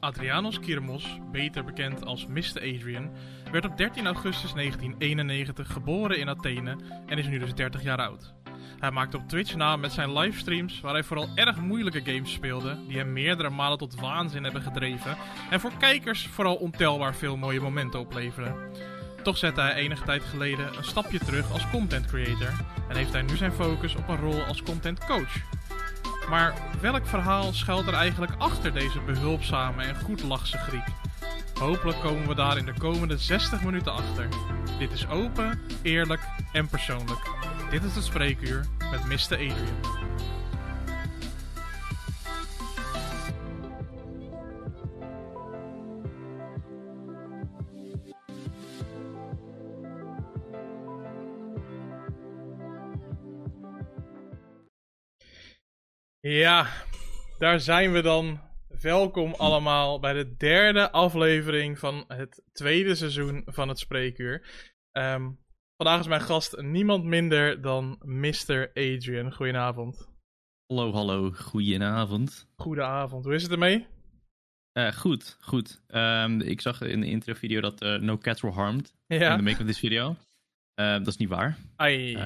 Adrianos Kirmos, beter bekend als Mr. Adrian, werd op 13 augustus 1991 geboren in Athene en is nu dus 30 jaar oud. Hij maakte op Twitch naam met zijn livestreams, waar hij vooral erg moeilijke games speelde, die hem meerdere malen tot waanzin hebben gedreven en voor kijkers vooral ontelbaar veel mooie momenten opleverden. Toch zette hij enige tijd geleden een stapje terug als content creator en heeft hij nu zijn focus op een rol als content coach. Maar welk verhaal schuilt er eigenlijk achter deze behulpzame en goed lachse Griek? Hopelijk komen we daar in de komende 60 minuten achter. Dit is open, eerlijk en persoonlijk. Dit is het spreekuur met Mr. Adrian. Ja, daar zijn we dan. Welkom allemaal bij de derde aflevering van het tweede seizoen van het Spreekuur. Ehm, vandaag is mijn gast niemand minder dan Mr. Adrian. Goedenavond. Hallo, hallo, goedenavond. Goedenavond, hoe is het ermee? Uh, goed, goed. Um, ik zag in de intro-video dat uh, no cats were harmed Ja. in de make of this video. Uh, dat is niet waar. Ai.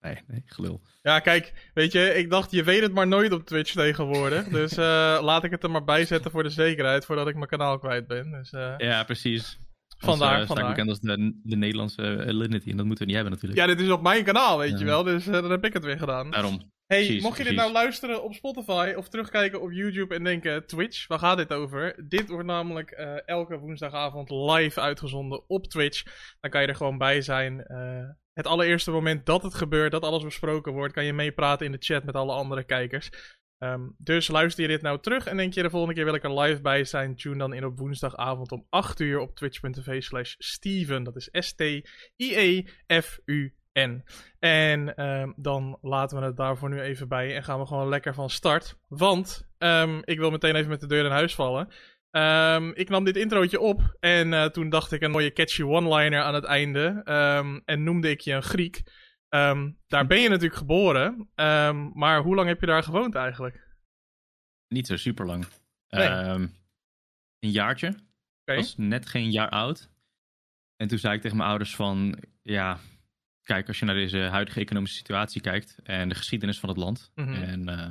Nee, nee, gelul. Ja, kijk, weet je, ik dacht je weet het maar nooit op Twitch tegenwoordig. Dus laat ik het er maar bij zetten voor de zekerheid, voordat ik mijn kanaal kwijt ben. Dus, ja, precies. Vandaar, Ons, vandaar. bekend als de, de Nederlandse Linity en dat moeten we niet hebben natuurlijk. Ja, dit is op mijn kanaal, weet Ja. je wel, dus dan heb ik het weer gedaan. Daarom. Hey, Precies, mocht je dit nou luisteren op Spotify of terugkijken op YouTube en denken, Twitch, waar gaat dit over? Dit wordt namelijk eh, elke woensdagavond live uitgezonden op Twitch. Dan kan je er gewoon bij zijn. Het allereerste moment dat het gebeurt, dat alles besproken wordt, kan je meepraten in de chat met alle andere kijkers. Ehm, dus luister je dit nou terug en denk je de volgende keer wil ik er live bij zijn, tune dan in op woensdagavond om 8 uur op twitch.tv slash Steven. Dat is S-T-I-E-F-U-N. En ehm, dan laten we het daarvoor nu even bij en gaan we gewoon lekker van start. Want ehm, ik wil meteen even met de deur in huis vallen. Ehm, ik nam dit introotje op en eh, toen dacht ik een mooie catchy one-liner aan het einde. Ehm, en noemde ik je een Griek. Ehm, daar ben je natuurlijk geboren. Maar hoe lang heb je daar gewoond eigenlijk? Niet zo super lang. Nee. een jaartje. Oké. was net geen jaar oud. En toen zei ik tegen mijn ouders van, ja, kijk, als je naar deze huidige economische situatie kijkt en de geschiedenis van het land, Mhm. en eh,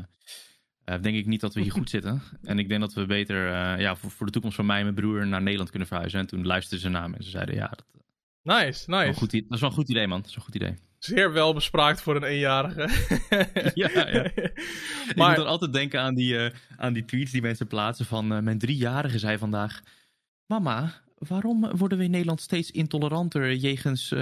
denk ik niet dat we hier goed zitten. En ik denk dat we beter, eh, ja, voor, voor de toekomst van mij en mijn broer naar Nederland kunnen verhuizen. En toen luisterden ze naar me en ze zeiden, ja, dat, is Nice, nice. goed, dat is wel een goed idee, man. Dat is een goed idee. Zeer wel bespraakt voor een eenjarige. Ja, ja. Ik Maar- moet dan altijd denken aan die, eh, aan die tweets die mensen plaatsen van eh, mijn driejarige zei vandaag... Mama, waarom worden we in Nederland steeds intoleranter jegens eh,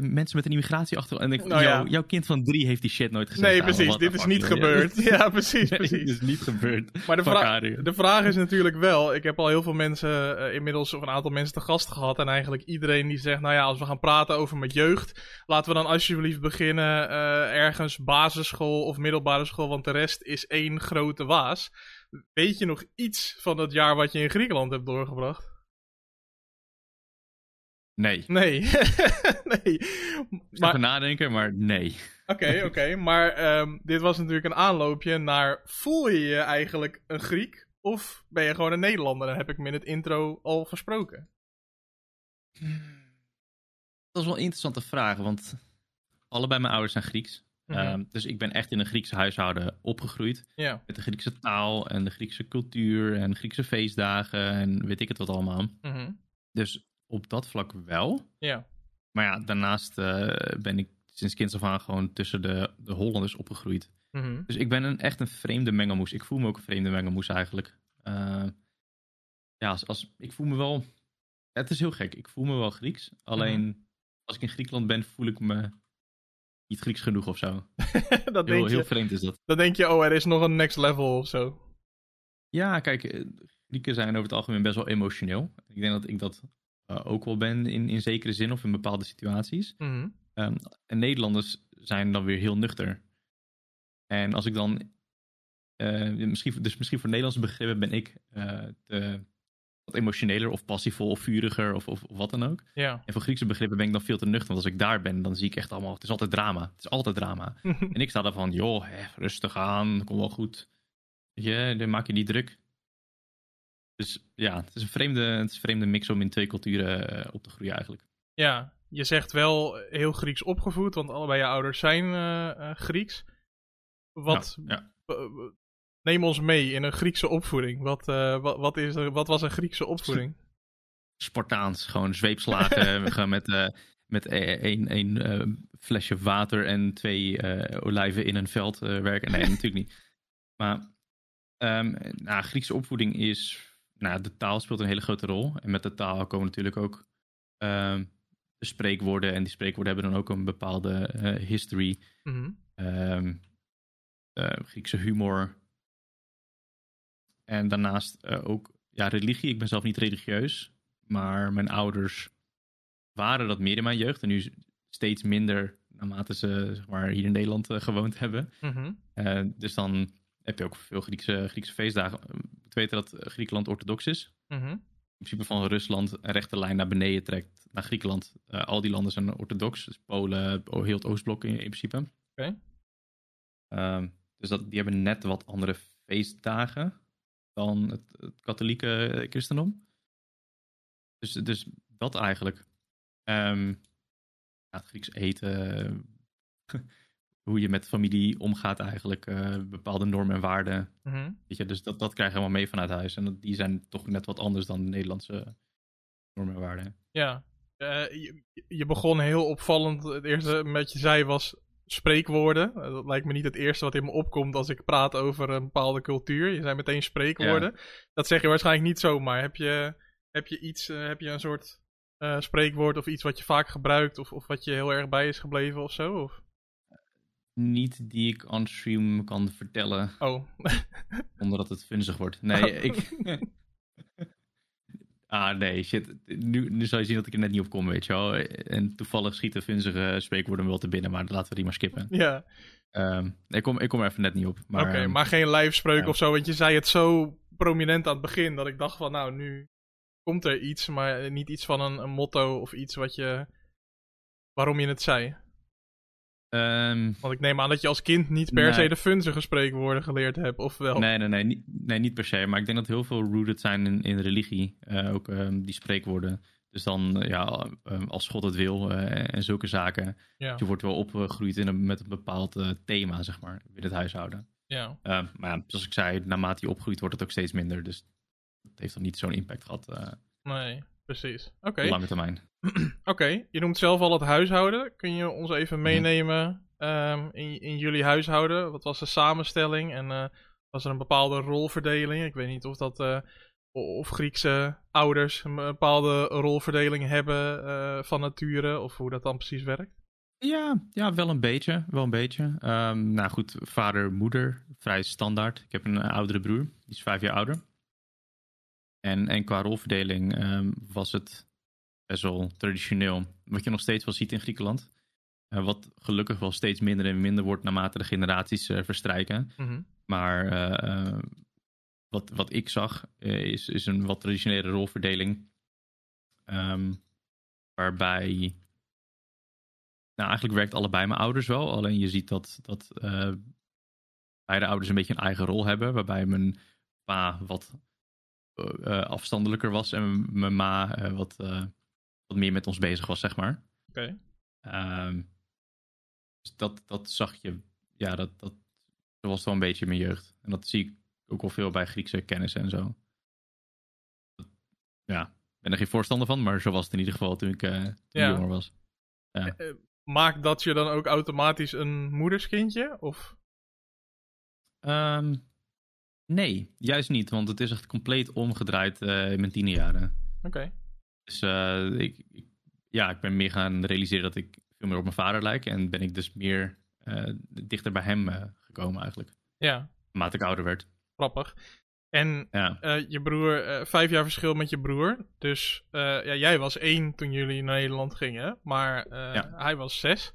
mensen met een immigratieachtergrond? En ik, Nou ja. jouw kind van drie heeft die shit nooit gezegd. Nee, precies. Dit is niet gebeurd. Ja, precies, Nee, dit precies. is niet gebeurd. Maar de, vra- de vraag is natuurlijk wel, ik heb al heel veel mensen eh, inmiddels, of een aantal mensen te gast gehad. En eigenlijk iedereen die zegt, nou ja, als we gaan praten over mijn jeugd, laten we dan alsjeblieft beginnen eh, ergens basisschool of middelbare school, want de rest is één grote waas. Weet je nog iets van het jaar wat je in Griekenland hebt doorgebracht? Nee. Nee. nee. Even Maar, nadenken, maar nee. Oké, oké. Maar ehm, dit was natuurlijk een aanloopje naar, voel je je eigenlijk een Griek? Of ben je gewoon een Nederlander? Dan heb ik me in het intro al versproken. Dat is wel een interessante vraag, want allebei mijn ouders zijn Grieks. Mhm. Ehm, dus ik ben echt in een Griekse huishouden opgegroeid. Ja. Met de Griekse taal en de Griekse cultuur en Griekse feestdagen en weet ik het wat allemaal. Mhm. Dus op dat vlak wel. Ja. Maar ja, daarnaast eh, ben ik sinds kinds af aan gewoon tussen de, de Hollanders opgegroeid. Mhm. Dus ik ben een, echt een vreemde mengelmoes. Ik voel me ook een vreemde mengelmoes eigenlijk. Eh, ja, als, als, ik voel me wel... Het is heel gek. Ik voel me wel Grieks. Alleen Mhm. als ik in Griekenland ben, voel ik me niet Grieks genoeg of zo. dat Heel, denk heel je, vreemd is dat. dan denk je, oh, er is nog een next level of zo. Ja, kijk, eh, Grieken zijn over het algemeen best wel emotioneel. Ik denk dat ik dat eh, ook wel ben in, in zekere zin of in bepaalde situaties. Mhm. Ehm, en Nederlanders zijn dan weer heel nuchter. En als ik dan. eh, misschien, dus misschien voor Nederlandse begrippen ben ik eh, te, wat emotioneler of passievol of vuriger of, of, of wat dan ook. Ja. En voor Griekse begrippen ben ik dan veel te nuchter. Want als ik daar ben, dan zie ik echt allemaal. Het is altijd drama. Het is altijd drama. En ik sta daarvan, joh, hè, rustig aan, komt wel goed. Weet je, dan maak je niet druk. Dus ja, het is een vreemde, het is een vreemde mix om in twee culturen eh, op te groeien eigenlijk. Ja, je zegt wel heel Grieks opgevoed, want allebei je ouders zijn eh, Grieks. Wat, Nou, ja. neem ons mee in een Griekse opvoeding. Wat, wat, wat, is er, wat was een Griekse opvoeding? Spartaans, gewoon zweepslagen we gaan met, eh, met één, één flesje water en twee olijven in een veld werken. Nee, natuurlijk niet. Maar ehm, nou, Griekse opvoeding is, nou, de taal speelt een hele grote rol. En met de taal komen natuurlijk ook ehm, de spreekwoorden. En die spreekwoorden hebben dan ook een bepaalde eh, history. Eh, Griekse humor. En daarnaast eh, ook ja, religie. Ik ben zelf niet religieus. Maar mijn ouders waren dat meer in mijn jeugd. En nu steeds minder naarmate ze zeg maar, hier in Nederland gewoond hebben. Mhm. Dus dan heb je ook veel Griekse, Griekse feestdagen. Moet weten dat eh, Griekenland orthodox is. Mhm. In principe van Rusland een rechte lijn naar beneden trekt naar Griekenland. Eh, al die landen zijn orthodox. Dus Polen, heel het Oostblok in, in principe. Oké. Ehm, dus dat, die hebben net wat andere feestdagen dan het, het katholieke eh, christendom. Dus, dus dat eigenlijk. Ehm, ja, het Grieks eten. hoe je met familie omgaat eigenlijk. eh, bepaalde normen en waarden. Mhm. Weet je, dus dat, dat krijg je helemaal mee vanuit huis. En dat, die zijn toch net wat anders dan de Nederlandse normen en waarden. Ja. Eh, je, je begon heel opvallend. Het eerste wat je zei was spreekwoorden. Eh, Dat lijkt me niet het eerste wat in me opkomt als ik praat over een bepaalde cultuur. Je zei meteen spreekwoorden. Dat zeg je waarschijnlijk niet zomaar. Heb je, heb je iets, heb je een soort spreekwoord of iets wat je vaak gebruikt of, of wat je heel erg bij is gebleven of zo? Of? Niet die ik on stream kan vertellen, Oh, zonder dat het vunzig wordt. Nee, ik... ah, nee, shit. Nu, nu zal je zien dat ik er net niet op kom, weet je wel. En toevallig schieten vunzige spreekwoorden me wel te binnen, maar laten we die maar skippen. ja. Ehm, ik, kom, ik kom er even net niet op. Maar, Oké, ehm, maar geen lijfspreuk ja. of zo. Want je zei het zo prominent aan het begin dat ik dacht van nou, nu komt er iets, maar niet iets van een, een motto of iets wat je. waarom je het zei. Ehm, Want ik neem aan dat je als kind niet per Nee. se de funzige spreekwoorden geleerd hebt, of wel? Nee, nee, nee niet, nee, niet per se. Maar ik denk dat heel veel rooted zijn in, in religie. Eh, ook ehm, die spreekwoorden. Dus dan, eh, ja, ehm, als God het wil eh, en zulke zaken. Ja, Je wordt wel opgegroeid in een, met een bepaald thema, zeg maar, binnen het huishouden. ja. Maar ja, zoals ik zei, naarmate je opgroeit wordt het ook steeds minder. Dus het heeft dan niet zo'n impact gehad eh nee, precies. Oké, lange termijn. oké. Je noemt zelf al het huishouden. Kun je ons even meenemen ehm, in, in jullie huishouden? Wat was de samenstelling en eh, was er een bepaalde rolverdeling? Ik weet niet of dat. eh, of Griekse ouders een bepaalde rolverdeling hebben eh, van nature, of hoe dat dan precies werkt. Ja, ja, wel een beetje. Wel een beetje. Ehm, nou goed, vader, moeder, vrij standaard. Ik heb een oudere broer, die is vijf jaar ouder. En, en qua rolverdeling ehm, was het best wel traditioneel. Wat je nog steeds wel ziet in Griekenland. Eh, wat gelukkig wel steeds minder en minder wordt naarmate de generaties eh, verstrijken. Mhm. Maar Maar eh, wat, wat ik zag is, is een wat traditionele rolverdeling. Ehm, waarbij. Nou, eigenlijk werkt allebei mijn ouders wel. Alleen je ziet dat, dat beide ouders een beetje een eigen rol hebben. Waarbij mijn pa wat eh, eh, afstandelijker was en mijn ma eh, wat, wat meer met ons bezig was, zeg maar. Oké. Ehm, dus dat, dat zag je, ja, dat, dat, dat was wel een beetje mijn jeugd. En dat zie ik ook wel veel bij Griekse kennis en zo. Ja, ik ben er geen voorstander van, maar zo was het in ieder geval toen ik toen Ja. jonger was. Eh, maakt dat je dan ook automatisch een moederskindje? Of? Ehm, nee, juist niet, want het is echt compleet omgedraaid eh, in mijn tienerjaren. Oké. Dus eh, ik, ik- ja, ik ben meer gaan realiseren dat ik veel meer op mijn vader lijk. En ben ik dus meer eh, dichter bij hem gekomen eigenlijk. Ja, Naarmate ik ouder werd. grappig. En Ja. je broer, vijf jaar verschil met je broer. Dus ja, jij was één toen jullie naar Nederland gingen. Maar Ja. hij was zes.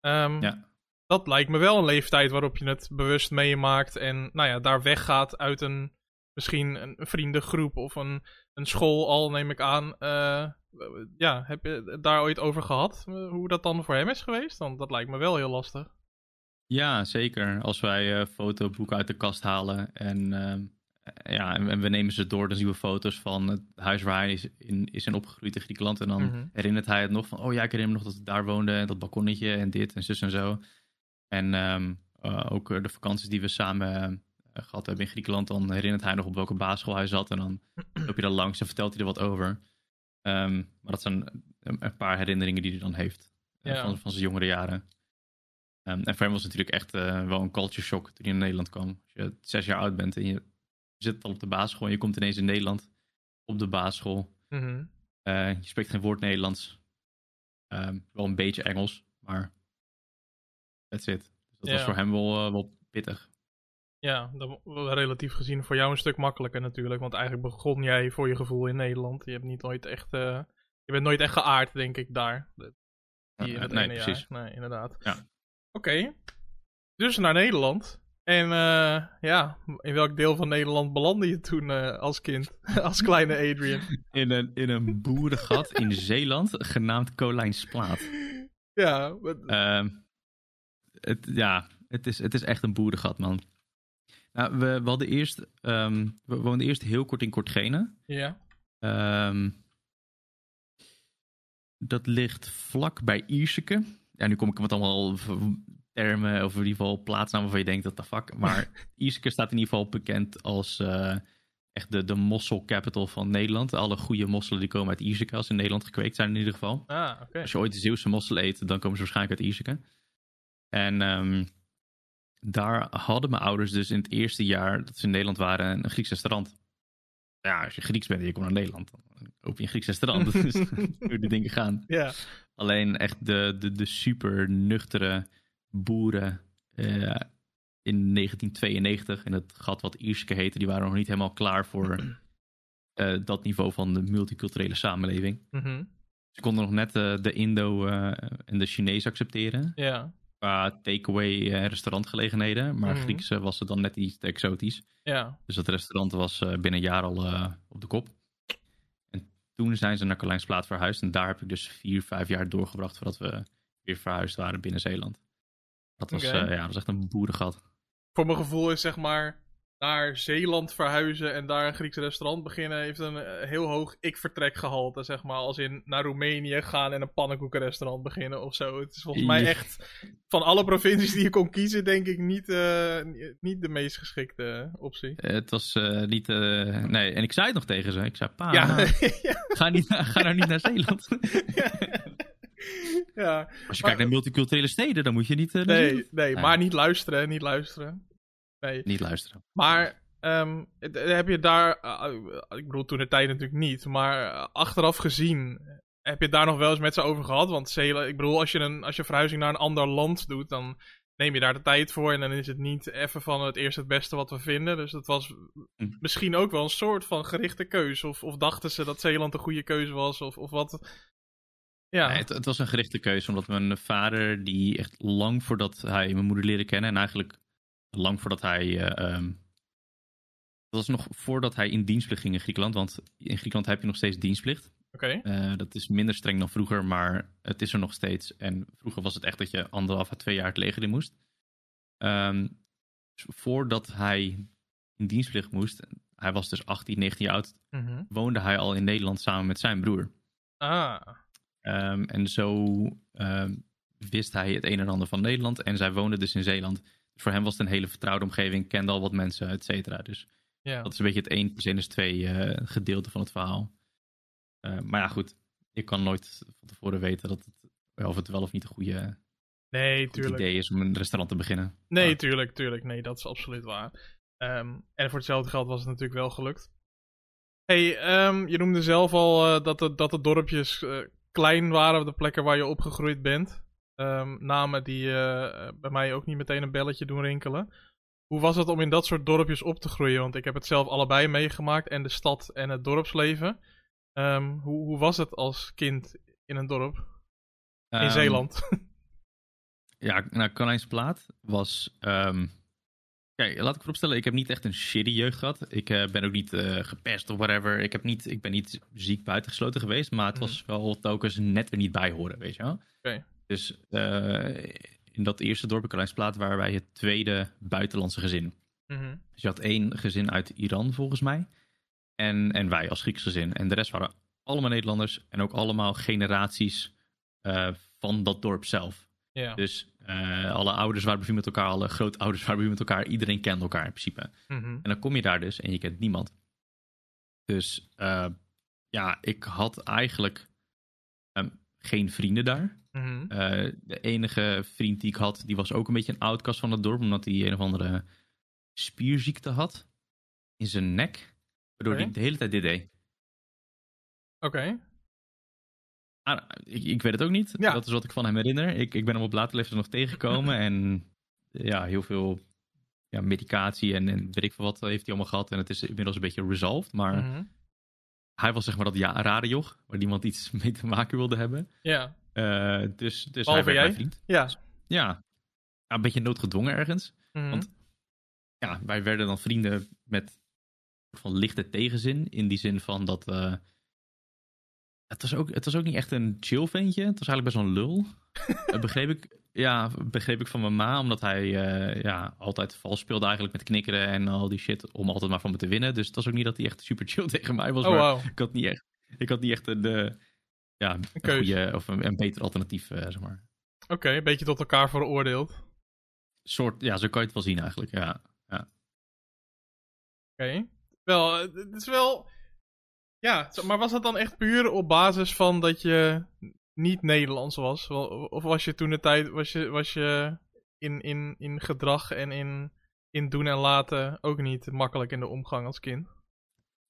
Ehm, Ja. Dat lijkt me wel een leeftijd waarop je het bewust meemaakt. En nou ja, daar weggaat uit een misschien een vriendengroep of een, een school al, neem ik aan. Eh, ja, heb je het daar ooit over gehad? eh, Hoe dat dan voor hem is geweest? Want dat lijkt me wel heel lastig. Ja, zeker. Als wij eh, fotoboeken uit de kast halen en, ja, en, en we nemen ze door, dan zien we foto's van het huis waar hij is in, is in opgegroeid in Griekenland. En dan Mhm. herinnert hij het nog van, oh ja, ik herinner me nog dat ik daar woonde, en dat balkonnetje en dit en zus en zo. En ehm, eh, ook eh, de vakanties die we samen eh, gehad hebben in Griekenland, dan herinnert hij nog op welke basisschool hij zat. En dan loop je daar langs en vertelt hij er wat over. Ehm, maar dat zijn een, een paar herinneringen die hij dan heeft Ja. van, van zijn jongere jaren. Ehm, en voor hem was het natuurlijk echt wel een culture shock toen hij in Nederland kwam. Als je zes jaar oud bent en je zit al op de basisschool en je komt ineens in Nederland op de basisschool. Mhm. Je spreekt geen woord Nederlands. Ehm, wel een beetje Engels, maar that's it. Dus dat Ja. was voor hem wel, eh, wel pittig. Ja, dat relatief gezien voor jou een stuk makkelijker natuurlijk. Want eigenlijk begon jij voor je gevoel in Nederland. Je hebt niet nooit echt. eh, je bent nooit echt geaard, denk ik, daar. Eh, het nee, jaar. precies. Nee, inderdaad. Ja. Oké. Dus naar Nederland. En eh, ja, in welk deel van Nederland belandde je toen als kind? als kleine Adrian? In een, in een boerengat in Zeeland, genaamd Kolijnsplaat. ja, wat- Ehm, het, ja, het is, het is echt een boerengat, man. Nou, we, we hadden eerst, ehm, we woonden eerst heel kort in Kortgene. ja. Ehm, dat ligt vlak bij Ierseke. Ja, nu kom ik met allemaal termen, of in ieder geval plaatsnamen waarvan je denkt dat de fuck. Maar Ierseke staat in ieder geval bekend als eh, echt de, de mossel capital van Nederland. Alle goede mosselen die komen uit Ierseke, als in Nederland gekweekt zijn in ieder geval. Ah. Als je ooit de Zeeuwse mosselen eet, dan komen ze waarschijnlijk uit Ierseke. En ehm, daar hadden mijn ouders dus in het eerste jaar dat ze in Nederland waren een Grieks restaurant. Ja, als je Grieks bent en je komt naar Nederland, dan open je een Grieks restaurant. Dat is hoe de dingen gaan. Ja. Alleen echt de, de, de super nuchtere boeren eh, in 1992, in het gat wat Ierseke heette, die waren nog niet helemaal klaar voor eh, dat niveau van de multiculturele samenleving. Mhm. Ze konden nog net eh, de Indo en de Chinees accepteren Ja. Qua takeaway eh, restaurantgelegenheden. Maar Mhm. Grieks was het dan net iets te exotisch. Ja. Dus dat restaurant was eh, binnen een jaar al eh, op de kop. En toen zijn ze naar Carlijnsplaat verhuisd. En daar heb ik dus vier, vijf jaar doorgebracht voordat we weer verhuisd waren binnen Zeeland. Dat was, ja, dat was echt een boerengat. Voor mijn gevoel is zeg maar naar Zeeland verhuizen en daar een Grieks restaurant beginnen heeft een eh, heel hoog ik-vertrek gehalte, zeg maar. Als in naar Roemenië gaan en een pannenkoekenrestaurant beginnen of zo. Het is volgens mij echt van alle provincies die je kon kiezen, denk ik niet, eh, niet de meest geschikte optie. Eh, het was niet... nee, en ik zei het nog tegen ze. Ik zei, pa, ja. ga, niet, ga nou niet naar Zeeland. ja. Als je Maar- kijkt naar multiculturele steden, dan moet je niet, Nee, nee, Nee. maar niet luisteren, niet luisteren. Nee. niet luisteren. Maar ehm, het- heb je daar, eh, ik bedoel toen de tijd natuurlijk niet, maar eh, achteraf gezien, heb je het daar nog wel eens met ze over gehad? Want Zeeland, ik bedoel, als je een als je verhuizing naar een ander land doet, dan neem je daar de tijd voor en dan is het niet even van het eerste het beste wat we vinden. Dus dat was Hm. misschien ook wel een soort van gerichte keuze. Of, of dachten ze dat Zeeland een goede keuze was, of, of wat. Ja, Nee, het, het was een gerichte keuze, omdat mijn vader, die echt lang voordat hij mijn moeder leerde kennen, en eigenlijk lang voordat hij. eh, ehm, dat was nog voordat hij in dienstplicht ging in Griekenland, want in Griekenland heb je nog steeds dienstplicht. oké. Eh, dat is minder streng dan vroeger, maar het is er nog steeds. En vroeger was het echt dat je anderhalf à twee jaar het leger in moest. Ehm, voordat hij in dienstplicht moest, hij was dus 18, 19 jaar oud, Mhm. woonde hij al in Nederland samen met zijn broer. Ah, Ehm, en zo wist hij het een en ander van Nederland. En zij woonde dus in Zeeland. Voor hem was het een hele vertrouwde omgeving. Kende al wat mensen, et cetera. Dus ja. dat is een beetje het 1 plus 1 is 2 eh, gedeelte van het verhaal. Eh, maar ja, goed. Je kan nooit van tevoren weten dat het, of het wel of niet een goede, Nee, goed idee is om een restaurant te beginnen. Nee, Maar- tuurlijk, tuurlijk. Nee, dat is absoluut waar. Ehm, en voor hetzelfde geld was het natuurlijk wel gelukt. hey, ehm, je noemde zelf al eh, dat, de, dat de dorpjes eh, klein waren op de plekken waar je opgegroeid bent. Ehm, namen die eh, eh, bij mij ook niet meteen een belletje doen rinkelen. Hoe was het om in dat soort dorpjes op te groeien? Want ik heb het zelf allebei meegemaakt, en de stad en het dorpsleven. Ehm, hoe, hoe was het als kind in een dorp? In Ehm, Zeeland? Ja, nou, Konijnsplaat was. ehm, Kijk, laat ik vooropstellen, ik heb niet echt een shitty jeugd gehad. Ik eh, ben ook niet gepest of whatever. Ik, heb niet, ik ben niet ziek buitengesloten geweest, maar het Mhm. was wel telkens net er niet bij horen, weet je wel. Oké. Dus eh, in dat eerste dorp in waren wij het tweede buitenlandse gezin. Mhm. Dus je had één gezin uit Iran volgens mij. En, en wij als Grieks gezin. En de rest waren allemaal Nederlanders. En ook allemaal generaties eh, van dat dorp zelf. Dus eh, alle ouders waren bevriend met elkaar. Alle grootouders waren bevriend met elkaar. Iedereen kende elkaar in principe. Mhm. En dan kom je daar dus en je kent niemand. Dus ja, ik had eigenlijk ehm, geen vrienden daar. Mhm. Eh, de enige vriend die ik had, die was ook een beetje een outcast van het dorp. Omdat hij een of andere spierziekte had in zijn nek. Waardoor hij de hele tijd dit deed. Oké. Ah, ik, ik weet het ook niet. Ja. Dat is wat ik van hem herinner. Ik, ik ben hem op later leeftijd nog tegengekomen. en ja, heel veel ja, medicatie en, en weet ik veel wat heeft hij allemaal gehad. En het is inmiddels een beetje resolved. Maar Mhm. hij was zeg maar dat ja, rare joch. Waar niemand iets mee te maken wilde hebben. Ja. Dus dus hij werd jij? mijn vriend. Ja. Ja. een beetje noodgedwongen ergens. Mhm. Want- Ja, wij werden dan vrienden met van lichte tegenzin. In die zin van dat... eh, het, was ook, het was ook niet echt een chill ventje. Het was eigenlijk best wel een lul. Dat begreep ik, ja, begreep ik van mijn ma. Omdat hij eh, ja, altijd vals speelde eigenlijk met knikkeren en al die shit. Om altijd maar van me te winnen. Dus het was ook niet dat hij echt super chill tegen mij was. Oh, maar ik had niet echt, ik had niet echt een, eh, ja, een, goede, of een, een beter alternatief, eh, zeg maar. Oké, een beetje tot elkaar veroordeeld. Soort, ja, zo kan je het wel zien eigenlijk, ja. Oké. Wel, eh, het is wel... Ja, maar was dat dan echt puur op basis van dat je niet Nederlands was? Of was je toen de tijd, was je, was je in, in, in gedrag en in, in doen en laten ook niet makkelijk in de omgang als kind?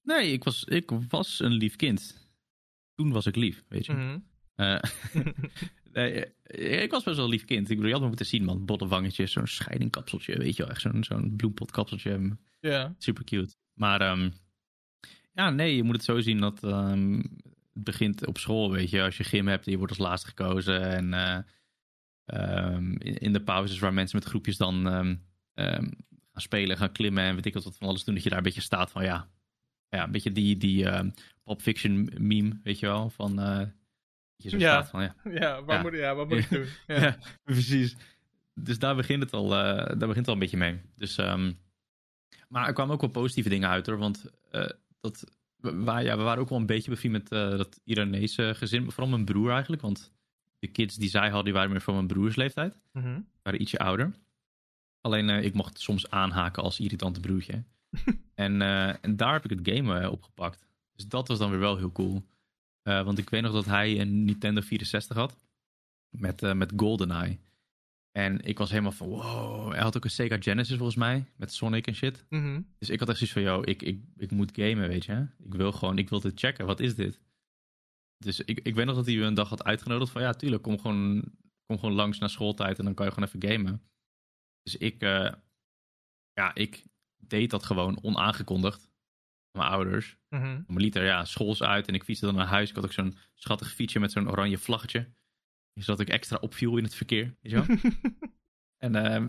Nee, ik was, ik was een lief kind. Toen was ik lief, weet je. Mhm. Eh, nee, eh, ik was best wel een lief kind. Ik bedoel, je had me moeten zien, man. Bolle wangetjes, zo'n scheidingkapseltje, weet je wel. Echt zo'n zo'n bloempotkapseltje. Ja. Super cute. Maar ehm, ja, nee, je moet het zo zien dat ehm, het begint op school, weet je. Als je gym hebt en je wordt als laatste gekozen. En eh, ehm, in, in de pauzes waar mensen met groepjes dan gaan spelen, gaan klimmen en weet ik wat van alles doen. Dat je daar een beetje staat van, ja, ja een beetje die, die Pop Fiction meme, weet je wel. Van, je zo Ja. staat van, ja, Ja, wat Ja. moet, ja, wat moet ik doen? Ja. precies. Dus daar begint het al, eh, daar begint het al een beetje mee. Dus, ehm, maar er kwamen ook wel positieve dingen uit hoor. Want dat, we, wa- ja, we waren ook wel een beetje bevriend met dat Iranese gezin. Vooral mijn broer eigenlijk. Want de kids die zij hadden, die waren meer van mijn broers leeftijd. Mhm. waren ietsje ouder. Alleen ik mocht soms aanhaken als irritante broertje. En, eh, en daar heb ik het game eh, opgepakt. Dus dat was dan weer wel heel cool. Eh, want ik weet nog dat hij een Nintendo 64 had. Met, met GoldenEye. En ik was helemaal van wow. Hij had ook een Sega Genesis volgens mij. Met Sonic en shit. Mhm. Dus ik had echt zoiets van, yo, ik, ik, ik moet gamen, weet je. Ik wil gewoon, ik wil dit checken. Wat is dit? Dus ik, ik weet nog dat hij me een dag had uitgenodigd van, ja, tuurlijk, kom gewoon, kom gewoon langs na schooltijd en dan kan je gewoon even gamen. Dus ik, ja, ik deed dat gewoon onaangekondigd. Mijn ouders. Mhm. Mijn liter, ja, school is uit en ik fietste dan naar huis. Ik had ook zo'n schattig fietsje met zo'n oranje vlaggetje. Zodat ik extra opviel in het verkeer, weet je wel. En ehm,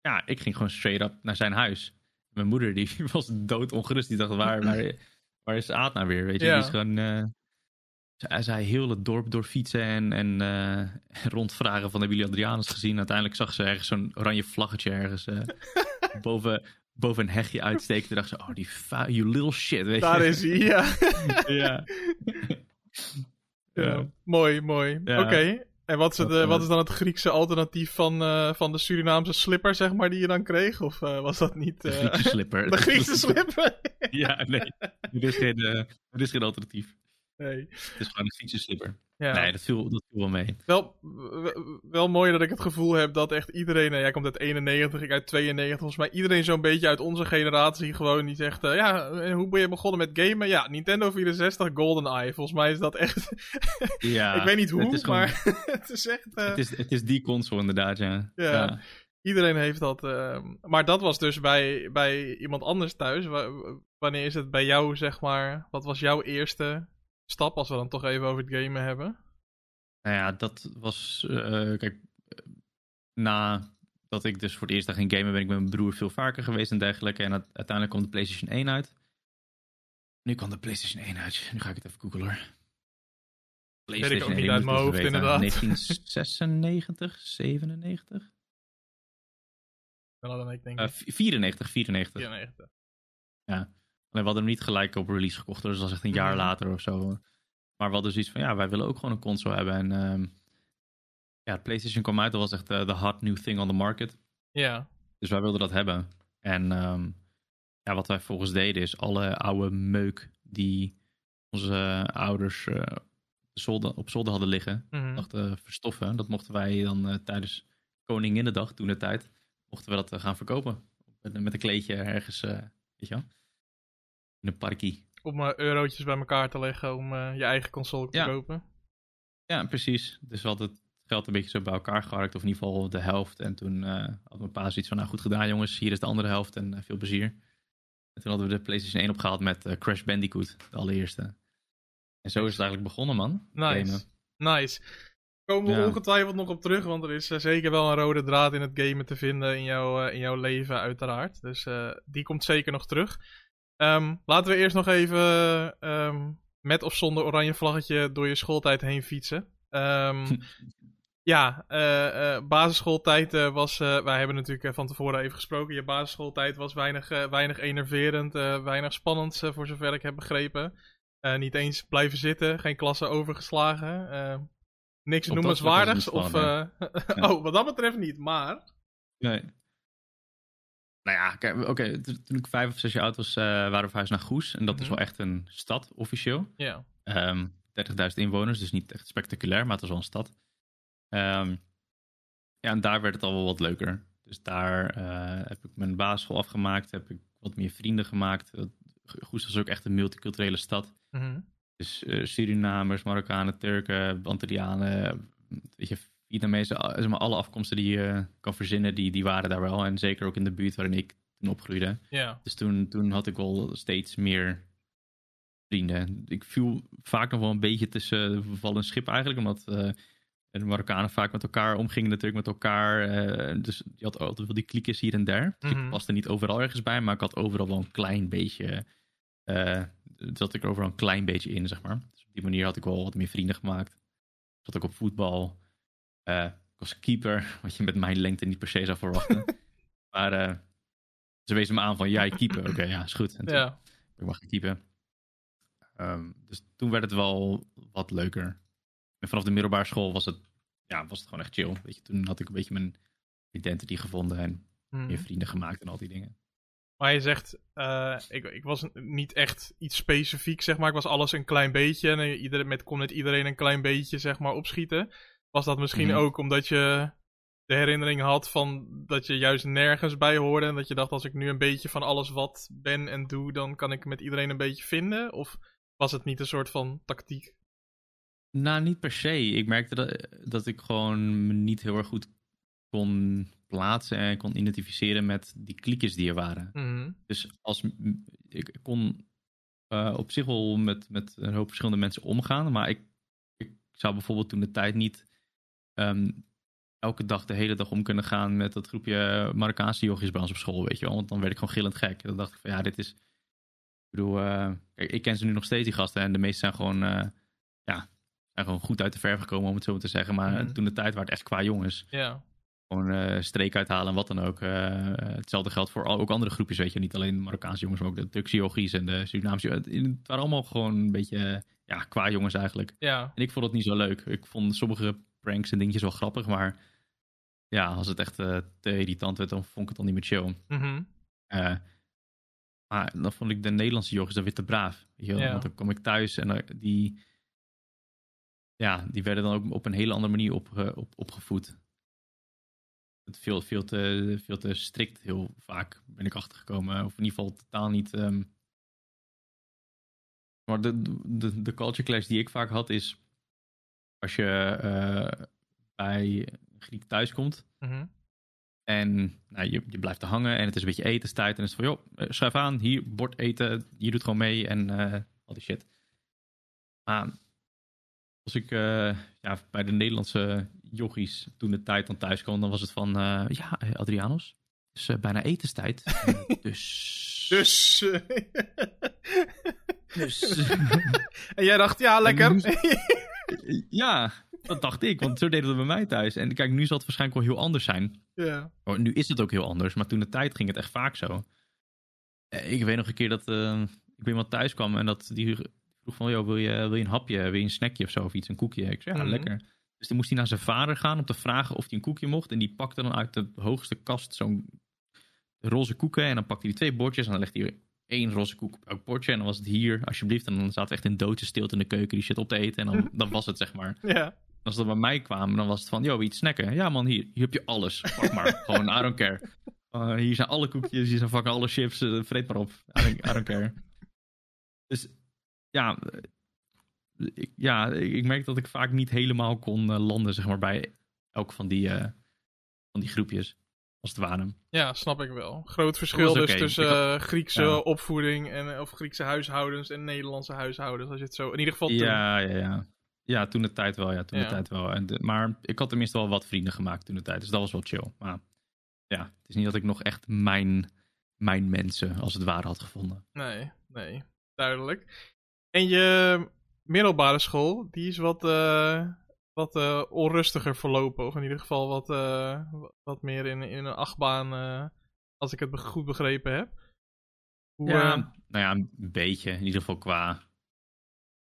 ja, ik ging gewoon straight up naar zijn huis. Mijn moeder die was doodongerust. Die dacht, waar, waar, waar is Aad nou weer? Weet je, Ja. die is gewoon... eh, zij, zij heel het dorp doorfietsen en, en eh, rondvragen van hebben jullie Adrianus gezien? Uiteindelijk zag ze ergens zo'n oranje vlaggetje ergens eh, boven, boven een hegje uitsteken. Toen dacht ze, oh die fa- you little shit, weet Daar je. is hij, ja. Ja. Mooi, mooi. Ja. Oké. En wat is, het, eh, eh, wat is dan het Griekse alternatief van, eh, van de Surinaamse slipper, zeg maar, die je dan kreeg? Of eh, was dat niet... De eh, Griekse slipper. de Griekse slipper? Ja, nee. Er is geen, eh, er is geen alternatief. Nee. Het is gewoon een Griekse slipper. Ja. Nee, dat viel, dat viel wel mee. Wel, wel mooi dat ik het gevoel heb dat echt iedereen, eh, jij komt uit 91, ik uit 92, volgens mij iedereen zo'n beetje uit onze generatie gewoon die zegt, eh, ja, en hoe ben je begonnen met gamen? Ja, Nintendo 64 GoldenEye, volgens mij is dat echt, Ja, ik weet niet hoe, het is gewoon- maar het is echt, eh, Het is, het is die console inderdaad, ja. Ja. iedereen heeft dat. eh, maar dat was dus bij, bij iemand anders thuis. Wa- wanneer is het bij jou, zeg maar, wat was jouw eerste stap, als we dan toch even over het gamen hebben? Nou ja, dat was... eh, kijk, eh, nadat ik dus voor het eerst daar ging gamen... ben ik met mijn broer veel vaker geweest en dergelijke. En uite- uiteindelijk kwam de PlayStation 1 uit. Nu kwam de PlayStation 1 uit. Nu ga ik het even googlen hoor. Weet ik ook niet uit mijn hoofd, weten. inderdaad. 1996, 97? Sneller dan ik, denk ik. 94, 94. 94. Alleen we hadden hem niet gelijk op release gekocht, dus dat was echt een jaar later of zo. Maar we hadden zoiets van, ja, wij willen ook gewoon een console hebben. En ehm, ja, de PlayStation kwam uit, dat was echt eh, de hot new thing on the market. Ja. Dus wij wilden dat hebben. En ehm, ja, wat wij volgens deden is alle oude meuk die onze ouders eh, op zolder, op zolder hadden liggen, Mhm. dachten verstoffen. Dat mochten wij dan eh, tijdens Koninginnedag, toen de tijd, mochten we dat eh, gaan verkopen. Met, met een kleedje ergens, eh, weet je wel, een parkie. Om eh, eurotjes bij elkaar te leggen om eh, je eigen console te Ja. kopen. Ja, precies. Dus we hadden het geld een beetje zo bij elkaar geharkt, of in ieder geval de helft. En toen eh had mijn pa zoiets van, nou goed gedaan jongens, hier is de andere helft en veel plezier. En toen hadden we de PlayStation 1 opgehaald met Crash Bandicoot, de allereerste. En zo is het eigenlijk begonnen, man. Nice. Gamen. Nice. Komen we Ja. ongetwijfeld nog op terug, want er is zeker wel een rode draad in het gamen te vinden in, jouw in jouw leven, uiteraard. Dus die komt zeker nog terug. Ehm, laten we eerst nog even ehm, met of zonder oranje vlaggetje door je schooltijd heen fietsen. Ehm, ja, eh, eh, basisschooltijd eh, was. wij hebben natuurlijk van tevoren even gesproken. Je basisschooltijd was weinig, weinig enerverend, weinig spannend, voor zover ik heb begrepen. Niet eens blijven zitten, geen klassen overgeslagen. niks noemenswaardigs. Of, Ja. oh, wat dat betreft niet, maar. Nee. Nou ja, kijk, oké, toen ik vijf of zes jaar oud was, eh, waren we verhuisd naar Goes. En dat is Mhm. wel echt een stad, officieel. Ja. Ehm 30.000 inwoners, dus niet echt spectaculair, maar het was wel een stad. Ehm, ja, en daar werd het al wel wat leuker. Dus daar eh, heb ik mijn basisschool afgemaakt, heb ik wat meer vrienden gemaakt. Goes was ook echt een multiculturele stad. Mhm. Dus eh, Surinamers, Marokkanen, Turken, Antillianen, weet je, Vietnamezen, al- zeg maar alle afkomsten die je kan verzinnen, die, die waren daar wel. En zeker ook in de buurt waarin ik toen opgroeide. Ja. Dus toen, toen had ik wel steeds meer vrienden. Ik viel vaak nog wel een beetje tussen wal en schip eigenlijk, omdat eh, de Marokkanen vaak met elkaar omgingen natuurlijk met elkaar. eh, dus je had altijd wel die kliekjes hier en daar. Dus Mhm. Ik paste niet overal ergens bij, maar ik had overal wel een klein beetje... eh zat ik er overal een klein beetje in, zeg maar. Dus op die manier had ik wel wat meer vrienden gemaakt. Zat ik op voetbal. Eh, ik was keeper, wat je met mijn lengte niet per se zou verwachten. maar eh, ze wezen me aan van, jij keeper. Oké, ja, is goed. En toen Ja. ik mag gaan keepen. Ehm, dus toen werd het wel wat leuker. En vanaf de middelbare school was het, ja, was het gewoon echt chill. Weet je, toen had ik een beetje mijn identity gevonden en Mhm. meer vrienden gemaakt en al die dingen. Maar je zegt, eh, ik, ik was niet echt iets specifiek, zeg maar. Ik was alles een klein beetje. En iedereen, met kon met iedereen een klein beetje, zeg maar, opschieten. Was dat misschien Mhm. ook omdat je de herinnering had van dat je juist nergens bij hoorde. En dat je dacht, als ik nu een beetje van alles wat ben en doe, dan kan ik met iedereen een beetje vinden? Of was het niet een soort van tactiek? Nou, niet per se. Ik merkte dat, dat ik gewoon me niet heel erg goed kon plaatsen en kon identificeren met die kliekjes die er waren. Mhm. Dus als, ik kon eh, op zich wel met, met een hoop verschillende mensen omgaan, maar ik, ik zou bijvoorbeeld toen de tijd niet ehm, elke dag de hele dag om kunnen gaan met dat groepje Marokkaanse jochies bij ons op school, weet je wel. Want dan werd ik gewoon gillend gek. Dan dacht ik van ja, dit is... Ik bedoel, eh, kijk, ik ken ze nu nog steeds, die gasten. En de meeste zijn gewoon, eh, ja, zijn gewoon goed uit de verf gekomen, om het zo maar te zeggen. Maar Mhm. toen de tijd waren het echt qua jongens. Ja. Gewoon eh streek uithalen en wat dan ook. Hetzelfde geldt voor al- ook andere groepjes, weet je. Niet alleen de Marokkaanse jongens, maar ook de Turkse yogis en de Surinaamse Het waren allemaal gewoon een beetje, ja, qua jongens eigenlijk. Ja. En ik vond het niet zo leuk. Ik vond sommige pranks en dingetjes wel grappig, maar ja, als het echt eh, te irritant werd, dan vond ik het dan niet meer chill. Mhm. Eh, maar dan vond ik de Nederlandse jochies dan weer te braaf. Weet je wel? Ja. Want dan kwam ik thuis en die, ja, die werden dan ook op een hele andere manier op, eh, op, opgevoed. Het veel, veel, te, veel te strikt, heel vaak ben ik achtergekomen. Of in ieder geval totaal niet. ehm, Maar de, de, de culture clash die ik vaak had is. Als je eh, bij Griek thuis komt. Mhm. En nou, je, je blijft er hangen en het is een beetje etenstijd. En het is van, joh, eh, schuif aan, hier, bord eten. Je doet gewoon mee en eh, al die shit. Maar als ik ja, bij de Nederlandse jochies toen de tijd dan thuis kwam, dan was het van, ja, Adrianos, het is bijna etenstijd. Dus... Dus. Dus... en jij dacht, ja, lekker. ja, Dat dacht ik, want zo deden we het bij mij thuis. En kijk, nu zal het waarschijnlijk wel heel anders zijn. Ja. Oh, nu is het ook heel anders, maar toen de tijd ging het echt vaak zo. Eh, Ik weet nog een keer dat eh, ik bij iemand thuis kwam en dat die vroeg van, joh, wil je, wil je een hapje, wil je een snackje of zo of iets, een koekje? Ik zei, ja, Mhm. lekker. Dus toen moest hij naar zijn vader gaan om te vragen of hij een koekje mocht. En die pakte dan uit de hoogste kast zo'n roze koeken. En dan pakte hij twee bordjes en dan legde hij één roze koek op elk bordje. En dan was het hier, alsjeblieft. En dan zaten we echt in doodse stilte in de keuken die shit op te eten. En dan, dan was het, zeg maar. Ja. Als ze bij mij kwamen, dan was het van, yo, iets snacken? Ja man, hier, hier heb je alles. Pak maar. Gewoon, I don't care. Uh, hier zijn alle koekjes, hier zijn fucking alle chips. eh, vreet maar op. I don't, I don't care. Dus ja, eh, ik, ja, ik merk dat ik vaak niet helemaal kon eh, landen, zeg maar, bij elk van die, eh, van die groepjes. Als het ware. Ja, snap ik wel. Groot verschil dus tussen eh, Griekse Ja. opvoeding en, of Griekse huishoudens en Nederlandse huishoudens. Als je het zo, in ieder geval toen. Ja, ja, ja. Ja, toen de tijd wel. Ja, toen Ja. de tijd wel. En de- maar ik had tenminste wel wat vrienden gemaakt toen de tijd. Dus dat was wel chill. Maar ja, het is niet dat ik nog echt mijn, mijn mensen, als het ware, had gevonden. Nee, nee, duidelijk. En je middelbare school, die is wat, eh, wat eh, onrustiger verlopen. Of in ieder geval wat, eh, wat meer in, in een achtbaan, eh, als ik het goed begrepen heb. Hoe, Ja, nou ja, een beetje. In ieder geval qua,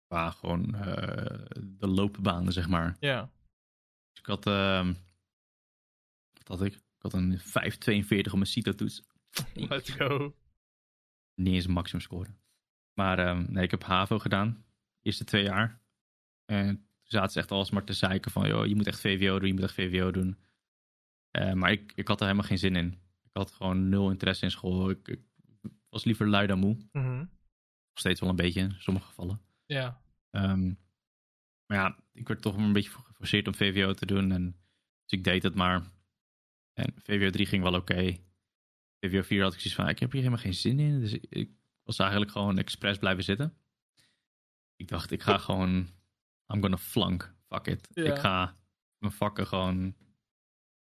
qua gewoon de loopbanen, zeg maar. ja. Dus ik had, ehm, wat had ik? Ik had een 5,42 op mijn CITO-toets. let's go. Niet eens een maximum scoren. Maar ehm, nee, ik heb HAVO gedaan. Eerste twee jaar. En zaten ze echt alsmaar te zeiken van... Joh, je moet echt VWO doen, je moet echt VWO doen. Eh, maar ik, ik had er helemaal geen zin in. Ik had gewoon nul interesse in school. Ik, ik was liever lui dan moe. Mhm. Nog steeds wel een beetje in sommige gevallen. Ja, Ehm, maar ja, ik werd toch een beetje geforceerd om VWO te doen. En, dus ik deed het maar. En VWO 3 ging wel oké. VWO 4 had ik zoiets van, ik heb hier helemaal geen zin in. Dus ik, ik was eigenlijk gewoon expres blijven zitten. Ik dacht, ik ga gewoon, I'm gonna flunk. Fuck it. Ja. Ik ga mijn vakken gewoon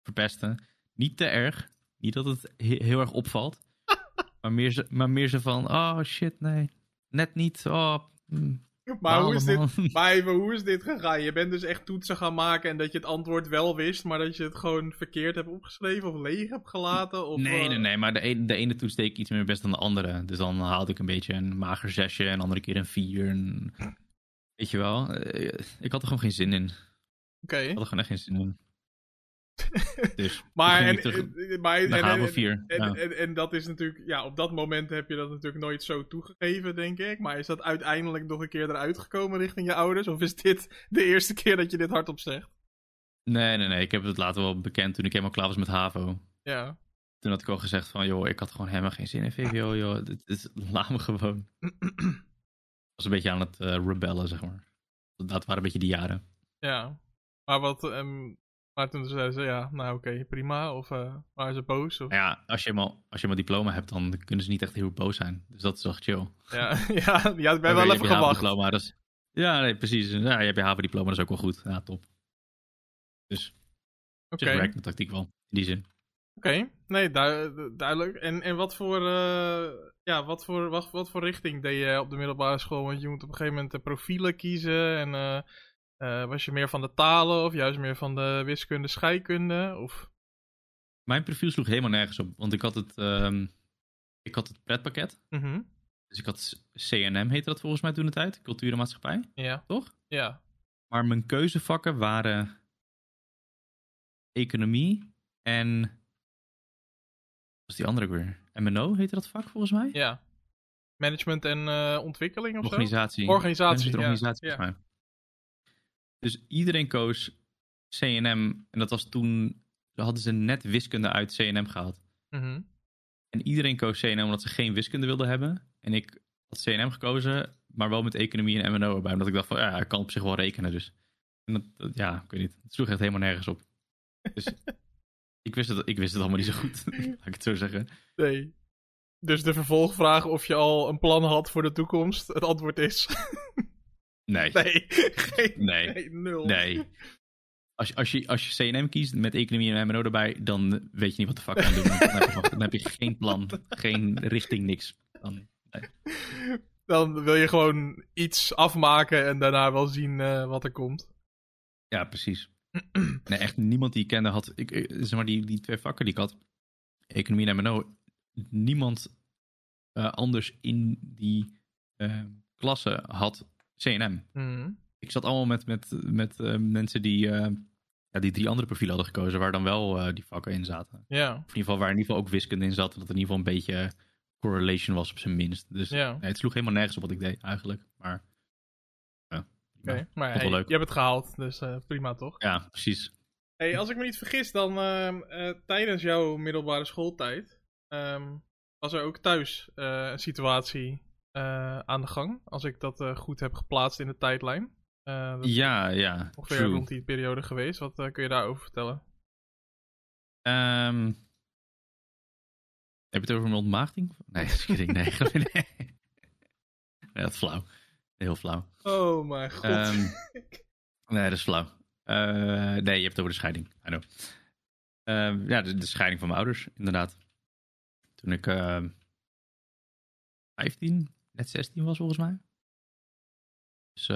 verpesten. Niet te erg. Niet dat het he- heel erg opvalt. maar, meer zo, maar meer zo van, oh shit, nee. Net niet. Oh, mm, maar hoe is, dit, maar hoe is dit gegaan? Je bent dus echt toetsen gaan maken en dat je het antwoord wel wist, maar dat je het gewoon verkeerd hebt opgeschreven of leeg hebt gelaten? Of, Nee, eh, nee, nee. Maar de ene, de ene toets deed ik iets meer best dan de andere. Dus dan haalde ik een beetje een mager zesje en een andere keer een vier. En, weet je wel. eh, Ik had er gewoon geen zin in. Oké. Ik had er gewoon echt geen zin in. Dus Maar, en, maar, en, en, HAVO en, 4. en, ja. en, en dat is natuurlijk, ja, op dat moment heb je dat natuurlijk nooit zo toegegeven, denk ik. Maar is dat uiteindelijk nog een keer eruit gekomen richting je ouders? Of is dit de eerste keer dat je dit hardop zegt? Nee, nee, nee. Ik heb het later wel bekend toen ik helemaal klaar was met HAVO. Ja. Toen had ik al gezegd van, joh, ik had gewoon helemaal geen zin in VWO, joh. Dit is, laat me gewoon. Was een beetje aan het eh, rebellen, zeg maar. Dat waren een beetje die jaren. ja. Maar wat, ehm, maar toen zeiden ze, ja, nou oké, prima. Of eh, waren ze boos? Of, ja, als je, eenmaal, als je eenmaal diploma hebt, dan kunnen ze niet echt heel boos zijn. Dus dat is wel chill. ja, ja, ja, ik ben wel even gewacht. HAVO-diploma, dat is- Ja, nee, precies. Ja, je hebt je HAVO-diploma, dat is ook wel goed. Ja, top. Dus zich werkt mijn tactiek wel, in die zin. Oké, nee, du- du- duidelijk. En, en wat voor, eh, ja, wat voor, wat, wat voor richting deed je op de middelbare school? Want je moet op een gegeven moment de profielen kiezen. En eh, eh, was je meer van de talen of juist meer van de wiskunde, scheikunde? Of... Mijn profiel sloeg helemaal nergens op, want ik had het, ehm, ik had het pretpakket. Mhm, Dus ik had CNM, heette dat volgens mij toen de tijd, Cultuur en Maatschappij, Ja, toch? ja. Maar mijn keuzevakken waren economie en... Was die andere weer? MNO heette dat vak volgens mij? ja. Management en eh, ontwikkeling of Organisatie. zo? Organisatie, organisatie ja. volgens mij. Dus iedereen koos CNM. En dat was toen... hadden ze net wiskunde uit CNM gehaald. Mhm, En iedereen koos CNM omdat ze geen wiskunde wilden hebben. En ik had CNM gekozen, maar wel met economie en MNO erbij. Omdat ik dacht van, ja, ik kan op zich wel rekenen dus. En dat, dat- ja, ik weet niet. Het sloeg echt helemaal nergens op. Dus ik, wist het, ik wist het allemaal niet zo goed, laat ik het zo zeggen. Nee. Dus de vervolgvraag of je al een plan had voor de toekomst. Het antwoord is Nee, nee. Geen, nee, nee, nul. nee. Als je, als, je, als je CNM kiest met economie en MNO erbij, dan weet je niet wat de fuck je aan het doen bent. Dan heb je, dan heb je geen plan, geen richting, niks. Dan, Dan wil je gewoon iets afmaken en daarna wel zien eh, wat er komt. Ja, precies. nee, echt niemand die ik kende had. Ik, ik- zeg maar, die, die twee vakken die ik had, economie en MNO, niemand eh, anders in die eh, klasse had CNM. Mhm. Ik zat allemaal met, met, met eh, mensen die, eh, ja, die drie andere profielen hadden gekozen, waar dan wel eh, die vakken in zaten. Ja, Of in ieder geval waar in ieder geval ook wiskunde in zat, dat er in ieder geval een beetje correlation was op zijn minst. Dus nee, het sloeg helemaal nergens op wat ik deed eigenlijk. Maar Oké, ja, maar hey, je hebt het gehaald, dus eh, prima toch? ja, precies. Hey, als ik me niet vergis, dan ehm, eh, tijdens jouw middelbare schooltijd ehm, was er ook thuis eh, een situatie aan de gang. Als ik dat goed heb geplaatst in de tijdlijn. Ja, ja, ongeveer true. rond die periode geweest. Wat kun je daarover vertellen? Ehm, heb je het over een ontmaagding? Nee, dat is kidding. Nee, nee. nee, dat is flauw. Heel flauw. Oh mijn god. Ehm, nee, dat is flauw. Eh, nee, je hebt het over de scheiding. I know. Ehm, ja, de, de scheiding van mijn ouders, inderdaad. Toen ik ehm 15, net 16 was volgens mij. Dus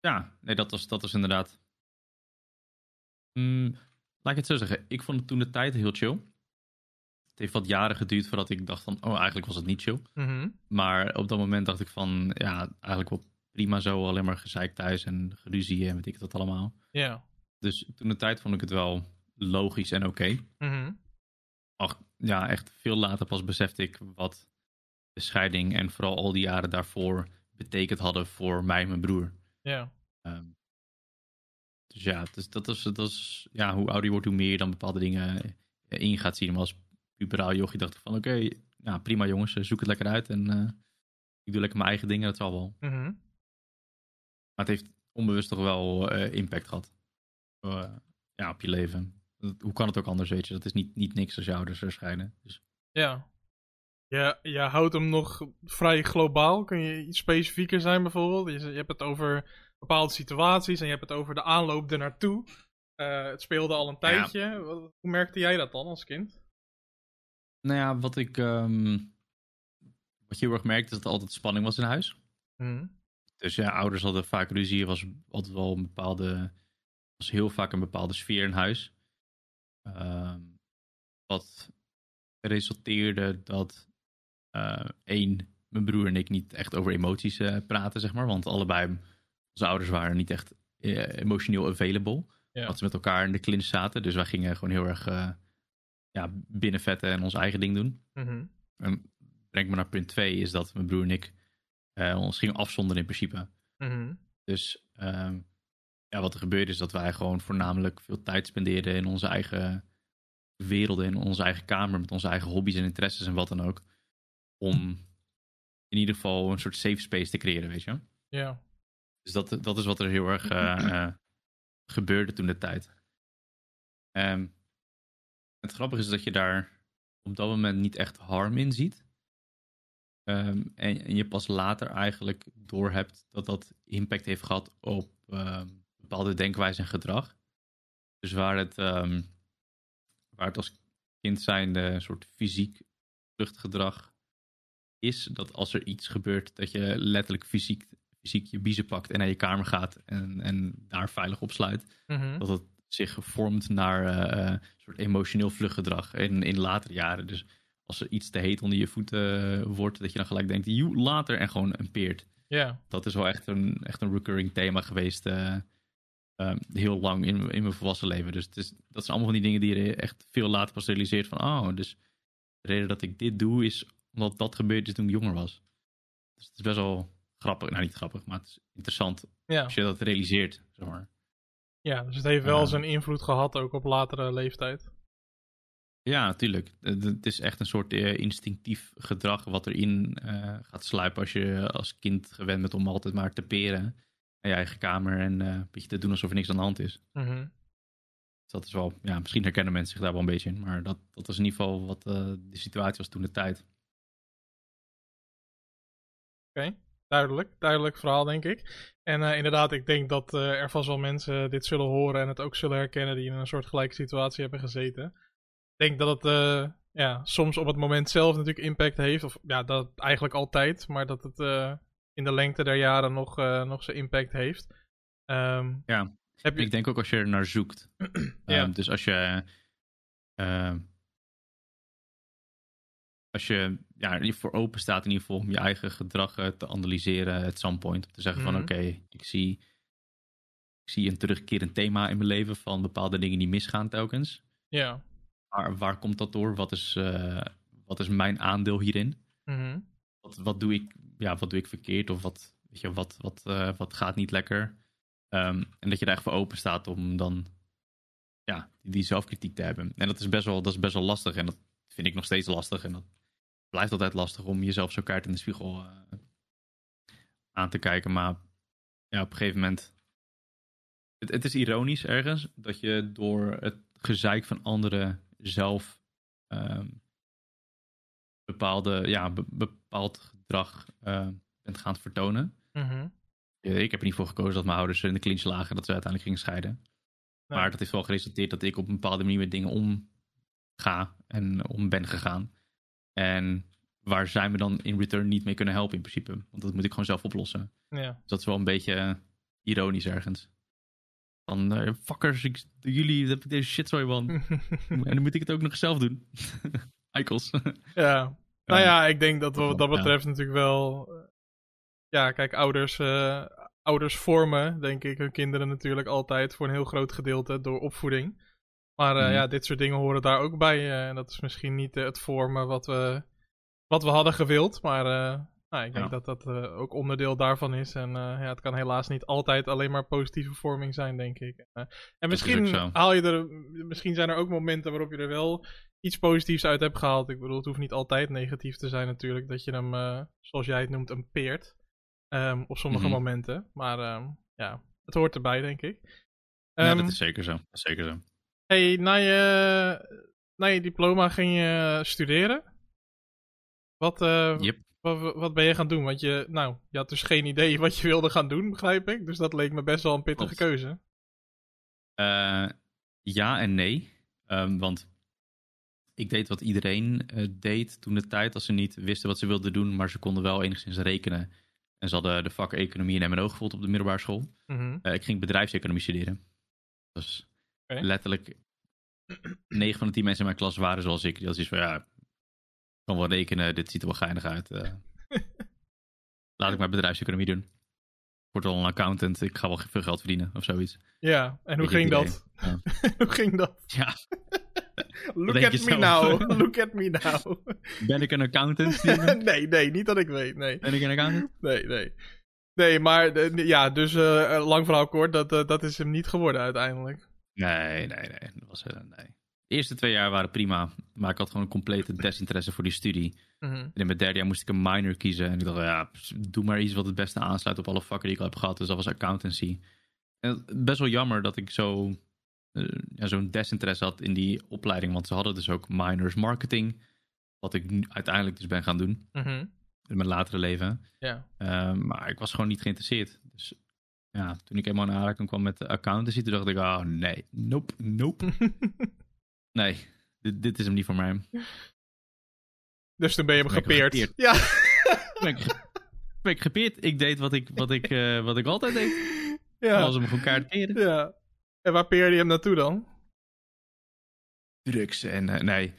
ja, nee, dat was, dat was inderdaad. Mm, laat ik het zo zeggen. Ik vond het toen de tijd heel chill. Het heeft wat jaren geduurd voordat ik dacht van, oh, eigenlijk was het niet chill. Mhm. Maar op dat moment dacht ik van, ja, eigenlijk wel prima zo. Alleen maar gezeik thuis en geruzie en weet ik dat allemaal. Ja. Dus toen de tijd vond ik het wel logisch en oké. Mhm. Ach, ja, echt veel later pas besefte ik wat de scheiding en vooral al die jaren daarvoor betekend hadden voor mij en mijn broer. Ja. Ehm, dus ja, dus dat is, dat is, ja, hoe ouder je wordt, hoe meer je dan bepaalde dingen eh, in gaat zien. Maar als puberaal jochie dacht ik van, oké, ja, prima jongens, eh, zoek het lekker uit. En eh, ik doe lekker mijn eigen dingen, dat zal wel. Mhm. Maar het heeft onbewust toch wel eh, impact gehad. Eh, ja, op je leven. Dat- hoe kan het ook anders, weet je? Dat is niet, niet niks als je ouders er scheiden. Dus, Ja. Ja, je houdt hem nog vrij globaal. Kun je iets specifieker zijn bijvoorbeeld? Je, je hebt het over bepaalde situaties en je hebt het over de aanloop ernaartoe. Eh het speelde al een tijdje. Hoe merkte jij dat dan als kind? Nou ja, wat ik... ehm, wat je heel erg merkt is dat er altijd spanning was in huis. Mhm. Dus ja, ouders hadden vaak ruzie. Er was altijd wel een bepaalde... was heel vaak een bepaalde sfeer in huis. Ehm, wat resulteerde dat... eh, één, mijn broer en ik niet echt over emoties eh, praten, zeg maar. Want allebei, onze ouders waren niet echt eh, emotioneel available. Ja. Dat ze met elkaar in de clinch zaten. Dus wij gingen gewoon heel erg ja, binnenvetten en ons eigen ding doen. Mhm. En breng me naar punt 2 is dat mijn broer en ik eh, ons gingen afzonderen in principe. Mhm. Dus ehm, ja, wat er gebeurde is dat wij gewoon voornamelijk veel tijd spendeerden in onze eigen werelden, in onze eigen kamer, met onze eigen hobby's en interesses en wat dan ook. Om in ieder geval een soort safe space te creëren, weet je. Ja. Dus dat, dat is wat er heel erg eh, eh, gebeurde toen de tijd. Ehm, het grappige is dat je daar op dat moment niet echt harm in ziet. Ehm, en, en je pas later eigenlijk doorhebt dat dat impact heeft gehad op ehm, bepaalde denkwijze en gedrag. Dus waar het, ehm, waar het als kind zijnde een soort fysiek vluchtgedrag is, dat als er iets gebeurt, dat je letterlijk fysiek, fysiek je biezen pakt en naar je kamer gaat en, en daar veilig opsluit Mhm. dat het zich vormt naar eh, eh, een soort emotioneel vluchtgedrag in, in latere jaren. Dus als er iets te heet onder je voeten eh, wordt, dat je dan gelijk denkt, joe, later en gewoon een peert. Ja. Dat is wel echt een, echt een recurring thema geweest, eh, eh, heel lang in, in mijn volwassen leven. Dus het is, dat zijn allemaal van die dingen die je echt veel later pas realiseert van, oh, dus de reden dat ik dit doe is omdat dat gebeurde toen ik jonger was. Dus het is best wel grappig, nou niet grappig, maar het is interessant Ja. als je dat realiseert, zeg maar. Ja, dus het heeft wel Ja. zijn invloed gehad ook op latere leeftijd. Ja, natuurlijk. Het is echt een soort eh, instinctief gedrag wat erin eh, gaat sluipen als je als kind gewend bent om altijd maar te peren in je eigen kamer en eh, een beetje te doen alsof er niks aan de hand is. Mhm. Dus dat is wel, ja, misschien herkennen mensen zich daar wel een beetje in, maar dat, dat was in ieder geval wat de situatie was toen de tijd. Duidelijk, duidelijk verhaal, denk ik. En eh, inderdaad, ik denk dat eh, er vast wel mensen dit zullen horen en het ook zullen herkennen die in een soort gelijke situatie hebben gezeten. Ik denk dat het eh, ja, soms op het moment zelf natuurlijk impact heeft, of ja, dat eigenlijk altijd, maar dat het in de lengte der jaren nog, nog zijn impact heeft. Ehm, Ja. Heb je... Ik denk ook als je er naar zoekt. Ja. Ehm, dus als je. als je ja, voor open staat in ieder geval om je eigen gedrag eh, te analyseren at some point. Om te zeggen van Mhm. oké, ik zie. Ik zie een terugkerend thema in mijn leven van bepaalde dingen die misgaan telkens. Ja. Maar waar komt dat door? Wat is, eh, wat is mijn aandeel hierin? Mhm. Wat, wat, doe, ik, ja, wat doe ik verkeerd? Of wat, weet je, wat, wat, eh, wat gaat niet lekker? Ehm, en dat je er echt voor open staat om dan ja, die zelfkritiek te hebben. En dat is, best wel, dat is best wel lastig. En dat vind ik nog steeds lastig. En dat blijft altijd lastig om jezelf zo kaart in de spiegel eh, aan te kijken. Maar ja, op een gegeven moment. Het, het is ironisch ergens dat je door het gezeik van anderen zelf ehm, bepaalde, ja, be- bepaald gedrag eh, bent gaan vertonen. Mhm. Eh, Ik heb er niet voor gekozen dat mijn ouders in de clinch lagen dat ze uiteindelijk gingen scheiden. Maar dat heeft wel geresulteerd dat ik op een bepaalde manier met dingen omga en om ben gegaan. En waar zij me dan in return niet mee kunnen helpen in principe. Want dat moet ik gewoon zelf oplossen. Ja. Dus dat is wel een beetje eh, ironisch ergens. Van, eh, fuckers, ik, jullie heb ik deze shitzooi van. en dan moet ik het ook nog zelf doen. Eikels. ja. Nou ja, ik denk dat wat dat ja. betreft natuurlijk wel. eh, Ja, kijk, ouders, ouders vormen, denk ik, hun kinderen natuurlijk altijd voor een heel groot gedeelte door opvoeding. Maar eh, Mhm. ja, dit soort dingen horen daar ook bij. eh, En dat is misschien niet eh, het vormen wat we, wat we hadden gewild. Maar nou, ik denk Ja. dat dat ook onderdeel daarvan is. En ja, het kan helaas niet altijd alleen maar positieve vorming zijn, denk ik. En is misschien haal je er. Misschien zijn er ook momenten waarop je er wel iets positiefs uit hebt gehaald. Ik bedoel, het hoeft niet altijd negatief te zijn natuurlijk. Dat je hem, zoals jij het noemt, een peert. Ehm, op sommige Mhm. momenten. Maar ehm, ja, het hoort erbij, denk ik. ja, Ehm, dat is zeker zo. Dat is zeker zo. Hey, na je, na je diploma ging je studeren. Wat, Yep. wat, wat ben je gaan doen? Want je, nou, je had dus geen idee wat je wilde gaan doen, begrijp ik. Dus dat leek me best wel een pittige Klopt. keuze. Eh, ja en nee. Ehm, want ik deed wat iedereen eh, deed toen de tijd. Als ze niet wisten wat ze wilden doen, maar ze konden wel enigszins rekenen. En ze hadden de vakken economie en MNO gevolgd op de middelbare school. Mhm. Ik ging bedrijfseconomie studeren. Dus Oké. letterlijk 9 van de 10 mensen in mijn klas waren zoals ik. Die hadden zoiets van, ja, ik kan wel rekenen, dit ziet er wel geinig uit. eh. laat ik maar bedrijfseconomie doen. Ik word wel een accountant, ik ga wel veel geld verdienen of zoiets. Ja, en hoe ging dat? Ja. hoe ging dat? Ja, Look at me now. Look at me now. ben ik een accountant? Nee, nee, niet dat ik weet. Nee, Ben ik een accountant? nee, nee. Nee, maar eh, ja, dus eh, lang verhaal kort, dat, dat is hem niet geworden uiteindelijk. Nee, nee, nee. Dat was, eh, nee. De eerste twee jaar waren prima, maar ik had gewoon een complete desinteresse voor die studie. Mhm. En in mijn derde jaar moest ik een minor kiezen. En ik dacht, ja, doe maar iets wat het beste aansluit op alle vakken die ik al heb gehad. Dus dat was accountancy. En best wel jammer dat ik zo, eh, ja, zo'n desinteresse had in die opleiding. Want ze hadden dus ook minors marketing. Wat ik uiteindelijk dus ben gaan doen Mhm. in mijn latere leven. Ja. Ehm, maar ik was gewoon niet geïnteresseerd. Dus ja, toen ik eenmaal in aanraking kwam met de accountancy, toen dacht ik, oh nee, nope, nope. Nee, dit, dit is hem niet voor mij. dus toen ben je hem gepeerd. gepeerd. Ja. Ben ik, ge- ben ik gepeerd. Ik deed wat ik, wat ik, eh, wat ik altijd deed. ja. Als hem gewoon kaart peren. ja. En waar peerde je hem naartoe dan? Drugs en eh, nee.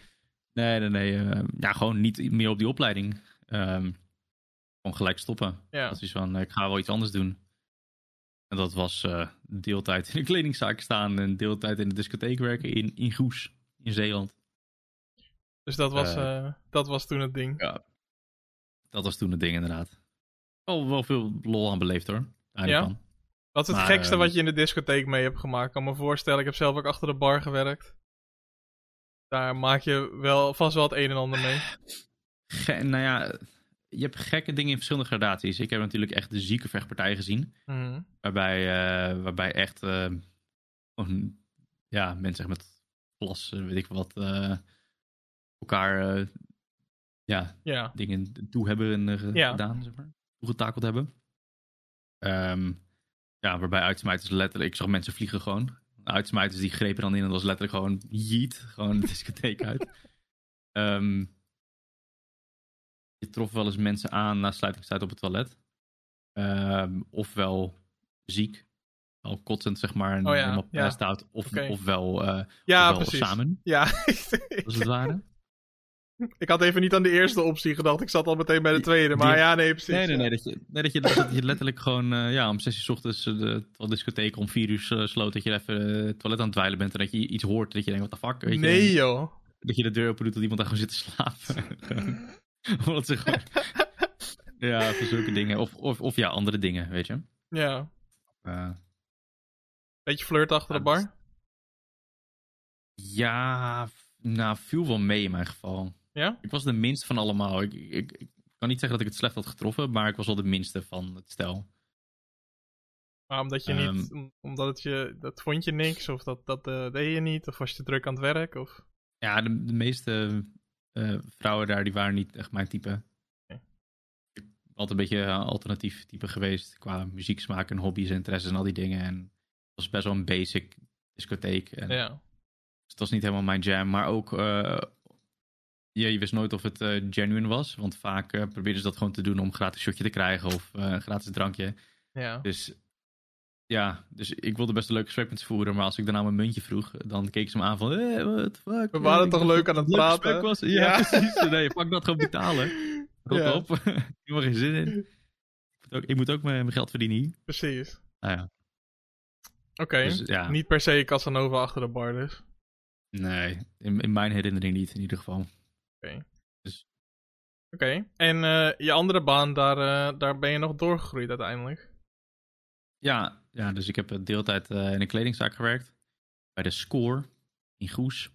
Nee, nee, nee. eh, ja, gewoon niet meer op die opleiding. Ehm, gewoon gelijk stoppen. Ja. Dat is van, eh, ik ga wel iets anders doen. En dat was eh, deeltijd in de kledingzaak staan en deeltijd in de discotheek werken in, in Goes, in Zeeland. Dus dat was, Eh. eh, dat was toen het ding. Ja. Dat was toen het ding inderdaad. Wel, wel veel lol aan beleefd hoor. Ja? van. Wat is het Maar, gekste wat je in de discotheek mee hebt gemaakt? Ik kan me voorstellen, ik heb zelf ook achter de bar gewerkt. Daar maak je wel vast wel het een en ander mee. Ge- nou ja, je hebt gekke dingen in verschillende gradaties. Ik heb natuurlijk echt de zieke vechtpartijen gezien. Mhm. Waarbij, eh, waarbij echt eh, ja, mensen met glas, eh, weet ik wat, elkaar ja, dingen toe hebben en, gedaan, zeg maar. Toegetakeld hebben. Ehm, ja, waarbij uitsmijters letterlijk, ik zag mensen vliegen gewoon. Uitsmijters die grepen dan in en dat was letterlijk gewoon yeet, gewoon de discotheek uit. Ehm, je trof wel eens mensen aan na sluitingstijd op het toilet. Ehm, ofwel ziek. al kotsend, zeg maar, en Oh ja, helemaal ja. out. Of, ofwel, eh Ja, ofwel precies. samen, Ja, als het ware. ik had even niet aan de eerste optie gedacht. Ik zat al meteen bij de Die- tweede. Maar ja, nee, precies. Nee, nee, nee. Dat je, nee, dat je, dat je letterlijk gewoon eh, ja, om zes uur 's ochtends eh, de discotheek om vier uur sloot. Dat je even het toilet aan het dweilen bent en dat je iets hoort. Dat je denkt, wat de fuck? Weet Nee, joh. Dat je de deur open doet dat iemand daar gewoon zit te slapen. Omdat ze gewoon... ja, voor zulke dingen. Of, of, of ja, andere dingen, weet je. Ja. Eh, Beetje flirt achter de bar. ja, nou, viel wel mee in mijn geval. Ja? Ik was de minste van allemaal. Ik, ik, ik kan niet zeggen dat ik het slecht had getroffen, maar ik was wel de minste van het stel. Maar omdat je Ehm. niet... om- Omdat het je... Dat vond je niks? Of dat, dat eh, deed je niet? Of was je te druk aan het werk? Of... Ja, de, de meeste eh, vrouwen daar, die waren niet echt mijn type. Ik ben altijd een beetje een alternatief type geweest qua muzieksmaak en hobby's en interesses en al die dingen. En het was best wel een basic discotheek. En Ja. dus het was niet helemaal mijn jam, maar ook... eh, ja, je wist nooit of het eh, genuine was, want vaak eh probeerden ze dat gewoon te doen om een gratis shotje te krijgen of eh, een gratis drankje. Ja. Dus ja, dus ik wilde best een leuke gesprek met ze voeren, maar als ik daarna mijn muntje vroeg, dan keek ze me aan van, eh, what the fuck? We waren toch leuk aan het praten? was. Ja, Ja. precies. Nee, pak dat gewoon betalen. Rot Ja. op. ik heb er geen zin in. Ik moet ook, ik moet ook mijn, mijn geld verdienen hier. Precies. Nou ja, Oké. dus ja, Niet per se Casanova achter de bar dus. nee, in, in mijn herinnering niet in ieder geval. Oké. En eh, je andere baan, daar, eh, daar ben je nog doorgegroeid uiteindelijk. Ja, ja dus ik heb eh, deeltijd eh, in een kledingzaak gewerkt. Bij de Score in Goes.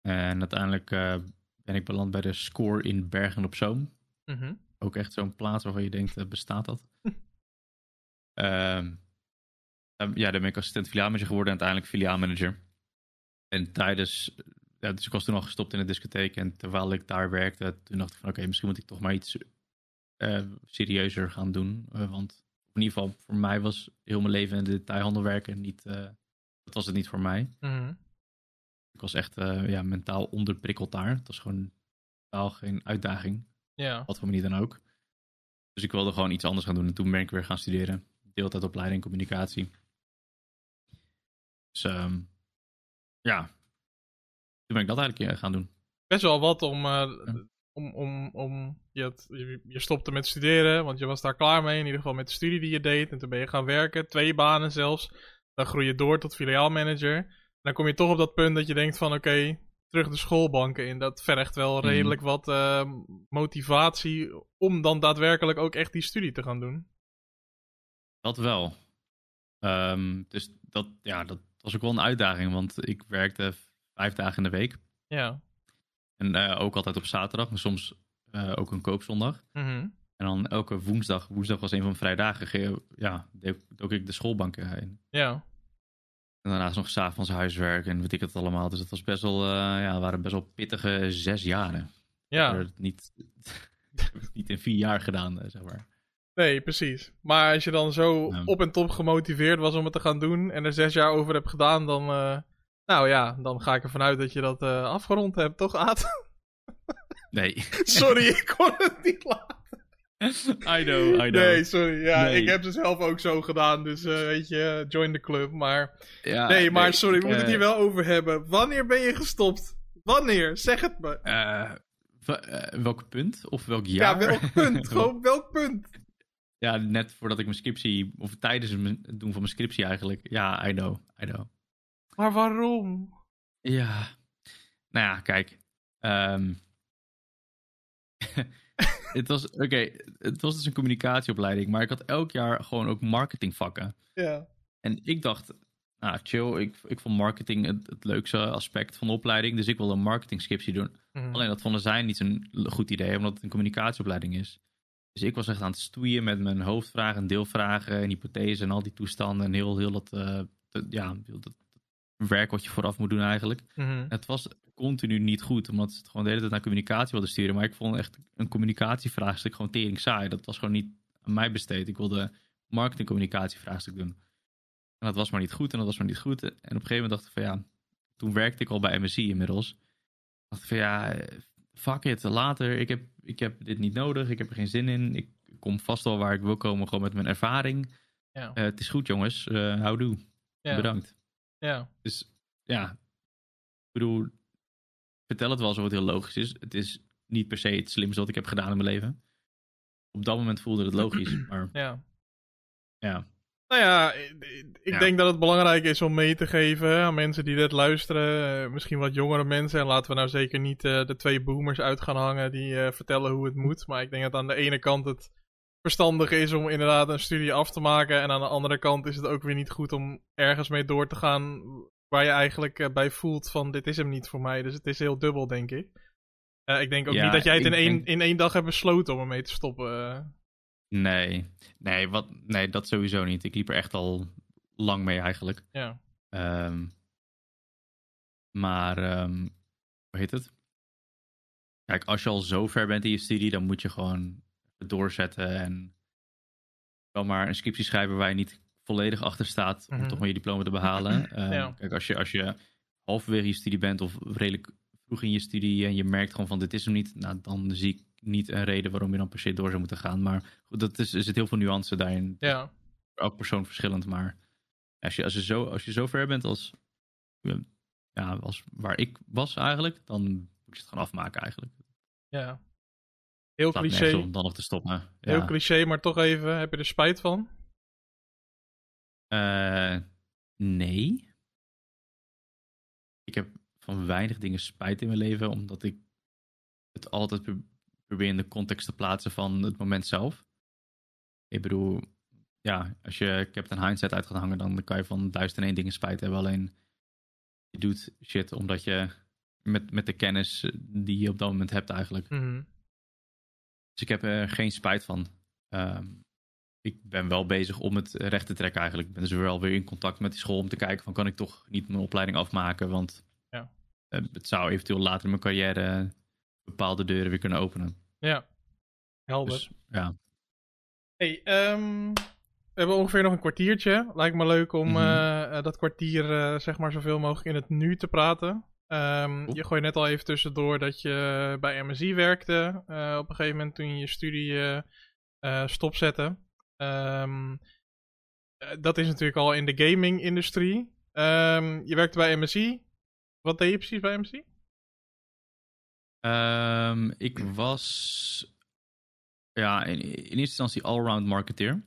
En uiteindelijk eh, ben ik beland bij de Score in Bergen op Zoom. Mhm. Ook echt zo'n plaats waarvan je denkt, bestaat dat? Ehm, ja, daar ben ik assistent filiaalmanager geworden en uiteindelijk filiaalmanager. En tijdens, ja, dus ik was toen al gestopt in de discotheek en terwijl ik daar werkte, toen dacht ik van oké, misschien moet ik toch maar iets serieuzer gaan doen. Want in ieder geval voor mij was heel mijn leven in de detailhandel werken niet, eh, dat was het niet voor mij. Mhm. Ik was echt eh, ja, mentaal onderprikkeld daar. Het was gewoon totaal geen uitdaging. Ja. Wat voor manier dan ook. Dus ik wilde gewoon iets anders gaan doen. En toen ben ik weer gaan studeren. Deeltijdopleiding communicatie. Dus ehm, ja. Toen ben ik dat eigenlijk eh, gaan doen. Best wel wat om... Ja. Om, om, om je, had- je, je stopte met studeren, want je was daar klaar mee. In ieder geval met de studie die je deed. En toen ben je gaan werken. Twee banen zelfs. Dan groei je door tot filiaalmanager. En dan kom je toch op dat punt dat je denkt van... Oké, terug de schoolbanken in. Dat vergt wel Mhm. redelijk wat eh, motivatie... om dan daadwerkelijk ook echt die studie te gaan doen. Dat wel. Dus dat, ja, dat was ook wel een uitdaging. Want ik werkte vijf dagen in de week. Ja. En eh, ook altijd op zaterdag. En soms eh, ook een koopzondag. Mhm. En dan elke woensdag. Woensdag was een van mijn vrije dagen. ge- Ja, ook ik de schoolbanken in. Ja. En daarnaast nog s'avonds huiswerk en weet ik het allemaal. Dus het was best wel, eh, ja, waren best wel pittige zes jaren. Ja. het niet, niet in vier jaar gedaan, zeg maar. Nee, precies. Maar als je dan zo Ja. op en top gemotiveerd was om het te gaan doen en er zes jaar over hebt gedaan, dan, nou ja, dan ga ik ervan uit dat je dat eh, afgerond hebt, toch, Aad? Nee, sorry, ik kon het niet laten. I know, I know. Nee, sorry. Ja, Nee. ik heb het zelf ook zo gedaan, dus eh, weet je, join the club. Maar Ja, nee, maar sorry, we moeten het hier eh, wel over hebben. Wanneer ben je gestopt? Wanneer? Zeg het me. welk punt? Of welk Ja, jaar? welk punt? Gewoon welk punt? ja, net voordat ik mijn scriptie, of tijdens het doen van mijn scriptie eigenlijk. Ja, I know, I know. Maar waarom? Ja, nou ja, kijk. ehm, het was, oké, het was dus een communicatieopleiding, maar ik had elk jaar gewoon ook marketingvakken. Ja. En ik dacht, nou chill, ik, ik vond marketing het, het leukste aspect van de opleiding, dus ik wilde een marketingscriptie doen. Mhm. Alleen dat vonden zij niet zo'n goed idee, omdat het een communicatieopleiding is. Dus ik was echt aan het stoeien met mijn hoofdvragen en deelvragen en hypothesen en al die toestanden en heel, heel dat, te- ja, heel dat werk wat je vooraf moet doen eigenlijk. Mhm. Het was continu niet goed, omdat ze het gewoon de hele tijd naar communicatie wilden sturen. Maar ik vond echt een communicatievraagstuk gewoon tering saai. Dat was gewoon niet aan mij besteed. Ik wilde marketingcommunicatievraagstuk doen. En dat was maar niet goed en dat was maar niet goed. En op een gegeven moment dacht ik van ja, toen werkte ik al bij MSI inmiddels. Dacht ik van ja, fuck it, later. Ik heb, ik heb dit niet nodig, ik heb er geen zin in. Ik kom vast wel waar ik wil komen, gewoon met mijn ervaring. Ja. Eh, het is goed jongens, uh, houdoe. Ja. Bedankt. Ja. Dus ja, ik bedoel, vertel het wel alsof het heel logisch is. Het is niet per se het slimste wat ik heb gedaan in mijn leven. Op dat moment voelde het logisch, maar Ja. ja. Nou ja, ik ik Ja. denk dat het belangrijk is om mee te geven aan mensen die dit luisteren. eh, misschien wat jongere mensen. En laten we nou zeker niet eh, de twee boomers uit gaan hangen die eh, vertellen hoe het moet. Maar ik denk dat aan de ene kant het verstandig is om inderdaad een studie af te maken. En aan de andere kant is het ook weer niet goed om ergens mee door te gaan waar je eigenlijk eh, bij voelt van dit is hem niet voor mij. Dus het is heel dubbel, denk ik. Eh, ik denk ook Ja, niet dat jij het in één, denk- in één dag hebt besloten om ermee te stoppen. eh. Nee, nee, wat, nee, dat sowieso niet. Ik liep er echt al lang mee eigenlijk. ja. Ehm, maar, ehm, hoe heet het? Kijk, als je al zo ver bent in je studie, dan moet je gewoon doorzetten en wel maar een scriptie schrijven waar je niet volledig achter staat om Mhm. toch maar je diploma te behalen. Ehm, Ja. Kijk, als je, als je halverwege je studie bent of redelijk vroeg in je studie en je merkt gewoon van dit is hem niet, nou, dan zie ik niet een reden waarom je dan per se door zou moeten gaan. Maar goed, dat is, er zit heel veel nuance daarin ja. elk persoon verschillend. Maar als je, als je, zo, als je zo ver bent als, ja, als waar ik was eigenlijk, dan moet je het gewoon afmaken eigenlijk. Ja. Heel cliché. om dan nog te stoppen. Ja. Heel cliché, maar toch even. Heb je er spijt van? Eh, nee. Ik heb van weinig dingen spijt in mijn leven, omdat ik het altijd pro- probeer in de context te plaatsen van het moment zelf. Ik bedoel, ja, als je Captain Hindsight uit gaat hangen, dan kan je van duizend en één dingen spijt hebben. Alleen, je doet shit omdat je met, met de kennis die je op dat moment hebt eigenlijk. Mhm. Dus ik heb er geen spijt van. Ehm, ik ben wel bezig om het recht te trekken eigenlijk. Ik ben dus wel weer in contact met die school om te kijken van kan ik toch niet mijn opleiding afmaken. Want Ja. eh, het zou eventueel later in mijn carrière bepaalde deuren weer kunnen openen. Ja. Helder. Dus ja, Hey, ehm, we hebben ongeveer nog een kwartiertje. Lijkt me leuk om Mhm. eh, eh, dat kwartier zeg maar zoveel mogelijk in het nu te praten. Ehm, je gooit net al even tussendoor dat je bij MSI werkte. eh, op een gegeven moment toen je je studie eh, stopzette. Ehm, eh, dat is natuurlijk al in de gaming-industrie. Ehm, je werkte bij MSI. Wat deed je precies bij MSI? Ik was ja, in, in eerste instantie allround marketeer.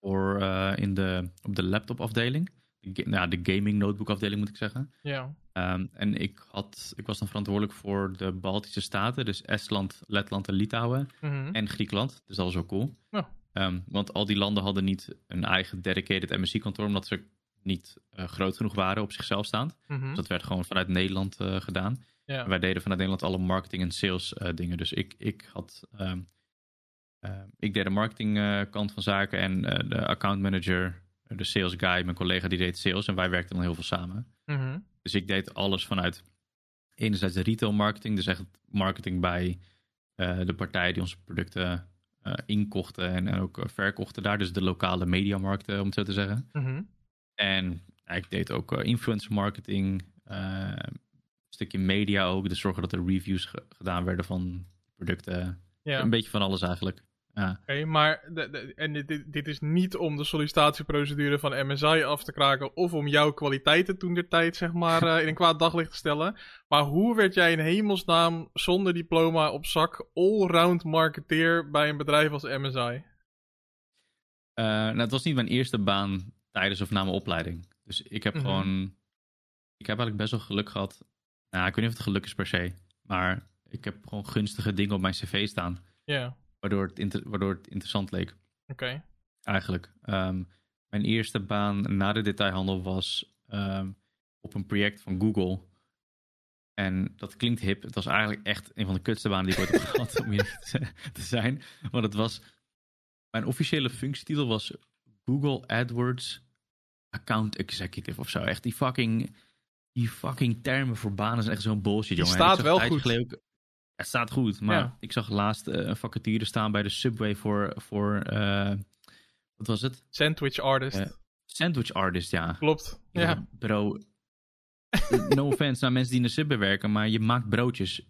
Voor, eh, in de, op de laptopafdeling. De, nou, ja, de gaming notebook afdeling moet ik zeggen. Ja. Ehm, en ik, had, ik was dan verantwoordelijk voor de Baltische Staten, dus Estland, Letland en Litouwen Mhm. en Griekenland. Dus dat was wel cool. Ja. Ehm, want al die landen hadden niet een eigen dedicated MSC-kantoor, omdat ze niet eh, groot genoeg waren op zichzelf staand. Mhm. Dus dat werd gewoon vanuit Nederland eh, gedaan. Ja. Wij deden vanuit Nederland alle marketing en sales eh, dingen. Dus ik, ik had. ehm, eh, ik deed de marketing eh, kant van zaken en de account manager, de sales guy, mijn collega die deed sales. En wij werkten dan heel veel samen. Mhm. Dus ik deed alles vanuit enerzijds de retail marketing, dus echt marketing bij eh, de partijen die onze producten eh, inkochten en, en ook eh, verkochten daar. Dus de lokale mediamarkten, om het zo te zeggen. Mhm. En ik deed ook influencer marketing, een stukje media ook. Dus zorgen dat er reviews ge- gedaan werden van producten. Ja. Een beetje van alles eigenlijk. Ja. Oké, maar de, de- en dit- dit, dit is niet om de sollicitatieprocedure van MSI af te kraken of om jouw kwaliteiten toen der tijd zeg maar eh, in een kwaad daglicht te stellen. Maar hoe werd jij in hemelsnaam zonder diploma op zak allround marketeer bij een bedrijf als MSI? Eh, nou, het was niet mijn eerste baan tijdens of na mijn opleiding. Dus ik heb Mhm. gewoon. Ik heb eigenlijk best wel geluk gehad. Nou, ik weet niet of het geluk is per se. Maar ik heb gewoon gunstige dingen op mijn cv staan. Ja, Waardoor het, inter- waardoor het interessant leek. oké. Eigenlijk. Ehm, mijn eerste baan na de detailhandel was ehm, op een project van Google. En dat klinkt hip. Het was eigenlijk echt een van de kutste banen die ik ooit heb gehad, om eerlijk te zijn. Want het was. Mijn officiële functietitel was Google AdWords Account Executive of zo. Echt die fucking. Die fucking termen voor banen zijn echt zo'n bullshit, jongen. En ik staat wel goed. ook- het staat goed, maar Ja. ik zag laatst eh, een vacature staan bij de Subway voor. voor eh, wat was het? Sandwich artist. Ja. Sandwich artist, ja. Klopt. Ja, Ja, Bro. No offense naar mensen die in de Subway werken, maar je maakt broodjes.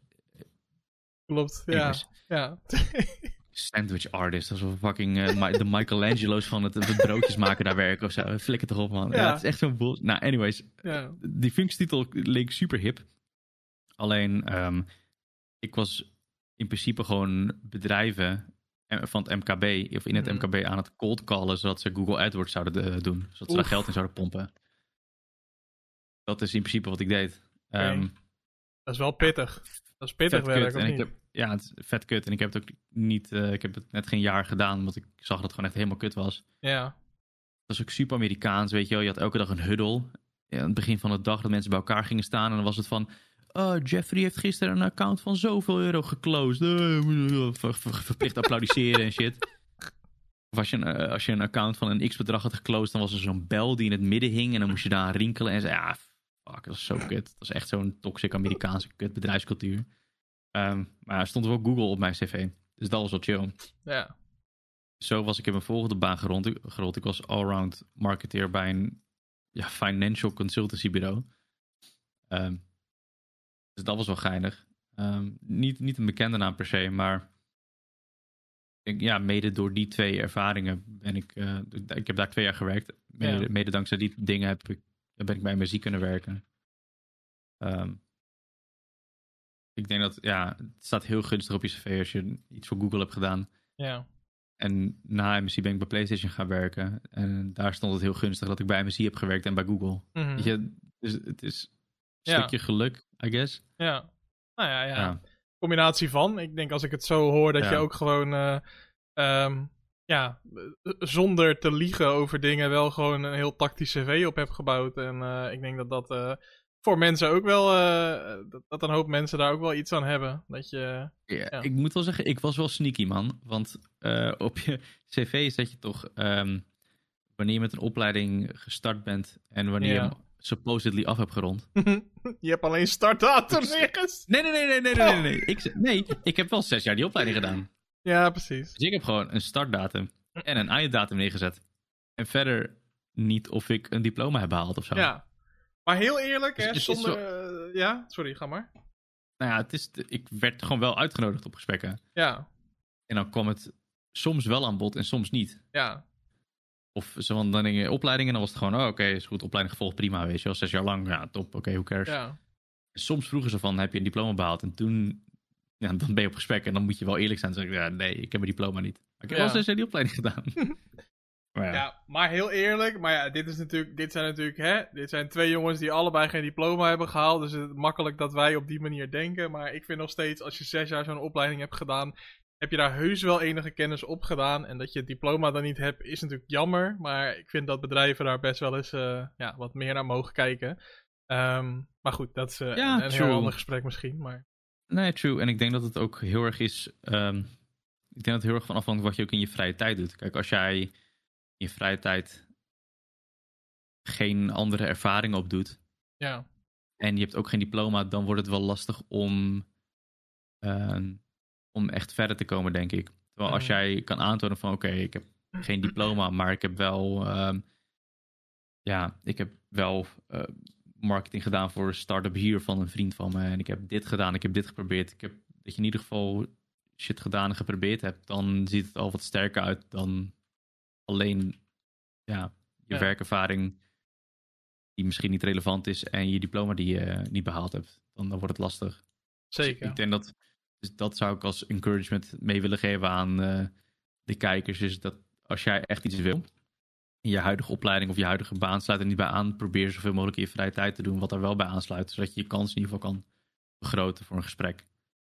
klopt. Ja. Ja. Sandwich artist, alsof fucking eh, de Michelangelo's van het, het broodjes maken daar werken of zo. Flikker toch op, man. Ja, het is echt zo'n bull. Nou, anyways, Ja. die functietitel leek super hip. Alleen, ehm, ik was in principe gewoon bedrijven eh, van het MKB, of in het Mhm. MKB aan het cold callen, zodat ze Google AdWords zouden eh, doen. Zodat ze daar geld in zouden pompen. Dat is in principe wat ik deed. Ehm, Dat is wel pittig. Dat is pittig werk, En ik heb, ja, het is vet kut. En ik heb het ook niet, eh, ik heb het net geen jaar gedaan, want ik zag dat het gewoon echt helemaal kut was. Ja. Dat was ook super Amerikaans, weet je wel. Je had elke dag een huddle. Ja, aan het begin van de dag dat mensen bij elkaar gingen staan. En dan was het van... Oh, Jeffrey heeft gisteren een account van zoveel euro geclosed. Eh, ver- ver- Verplicht applaudisseren en shit. Of als je, een, eh, als je een account van een x-bedrag had geclosed... dan was er zo'n bel die in het midden hing. En dan moest je daar rinkelen. En zei, ja, fuck, dat is zo kut. Dat is echt zo'n toxic Amerikaanse kut bedrijfscultuur. Ehm, maar er stond wel Google op mijn cv. Dus dat was wel chill Ja. zo was ik in mijn volgende baan gerond, gerold. Ik was allround marketeer bij een ja, financial consultancy bureau. Ehm, dus dat was wel geinig. Ehm, niet, niet een bekende naam per se, maar ik, ja, mede door die twee ervaringen ben ik, eh, ik heb daar twee jaar gewerkt. Mede, Ja. mede dankzij die dingen heb ik, ben ik bij muziek kunnen werken. Ehm, ik denk dat, ja, het staat heel gunstig op je cv als je iets voor Google hebt gedaan. Ja. En na MSC ben ik bij PlayStation gaan werken. En daar stond het heel gunstig dat ik bij MSC heb gewerkt en bij Google. Mhm. Weet je, dus het is Ja. stukje geluk, I guess. Ja. Nou ja, ja. Ja. Combinatie van. Ik denk als ik het zo hoor, dat je ook gewoon... eh, ehm, ja, eh, zonder te liegen over dingen wel gewoon een heel tactisch cv op hebt gebouwd. En eh, ik denk dat dat voor mensen ook wel... dat, dat een hoop mensen daar ook wel iets aan hebben. Dat je... Ja, Ja. Ik moet wel zeggen, ik was wel sneaky, man. Want op je cv zet je toch... ehm, wanneer je met een opleiding gestart bent... en wanneer Ja. Supposedly af hebt gerond. je hebt alleen startdatum nergens. Nee, nee, nee, nee, nee, nee, nee. Nee, ik, z- nee, ik heb wel zes jaar die opleiding gedaan. Ja, precies. Dus ik heb gewoon een startdatum en een einddatum neergezet. En verder niet of ik een diploma heb behaald of zo. Ja. Maar heel eerlijk, Dus hè, zonder... eh, ja, sorry, ga maar. Nou ja, het is, ik werd gewoon wel uitgenodigd op gesprekken. Ja, En dan kwam het soms wel aan bod en soms niet. ja, Of zo van, dan ging je opleiding en dan was het gewoon, oh, oké, is goed, opleiding gevolgd, prima, weet je wel. Zes jaar lang, ja, top, oké, who cares. ja. Soms vroegen ze van, heb je een diploma behaald? En toen, ja, dan ben je op gesprek en dan moet je wel eerlijk zijn en zeggen, ja, nee, ik heb mijn diploma niet. Maar ik heb wel zes jaar die opleiding gedaan. maar ja, Ja, maar heel eerlijk, maar ja, dit, is natuurlijk, dit zijn natuurlijk, hè, dit zijn twee jongens die allebei geen diploma hebben gehaald. Dus het is makkelijk dat wij op die manier denken. Maar ik vind nog steeds, als je zes jaar zo'n opleiding hebt gedaan, heb je daar heus wel enige kennis op gedaan. En dat je het diploma dan niet hebt, is natuurlijk jammer. Maar ik vind dat bedrijven daar best wel eens eh, ja, wat meer naar mogen kijken. Ehm, maar goed, dat is eh, Ja, een, heel ander gesprek misschien. Maar nee, true. En ik denk dat het ook heel erg is, ehm, ik denk dat het heel erg van afhangt wat je ook in je vrije tijd doet. Kijk, als jij in je vrije tijd geen andere ervaring opdoet, ja, en je hebt ook geen diploma, dan wordt het wel lastig om, ehm, om echt verder te komen, denk ik. Terwijl als Mhm. jij kan aantonen van oké, ik heb geen diploma, maar ik heb wel, ehm, ja, ik heb wel eh, marketing gedaan voor een start-up hier van een vriend van me. En ik heb dit gedaan, ik heb dit geprobeerd. Ik heb dat je in ieder geval shit gedaan en geprobeerd hebt, dan ziet het al wat sterker uit dan alleen ja, je Ja. werkervaring die misschien niet relevant is en je diploma die je niet behaald hebt. Dan, dan wordt het lastig. Dus zeker. ik denk dat, dus dat zou ik als encouragement mee willen geven aan eh, de kijkers. Is dat als jij echt iets wil, in je huidige opleiding of je huidige baan sluit er niet bij aan. Probeer zoveel mogelijk in je vrije tijd te doen wat er wel bij aansluit. Zodat je je kans in ieder geval kan vergroten voor een gesprek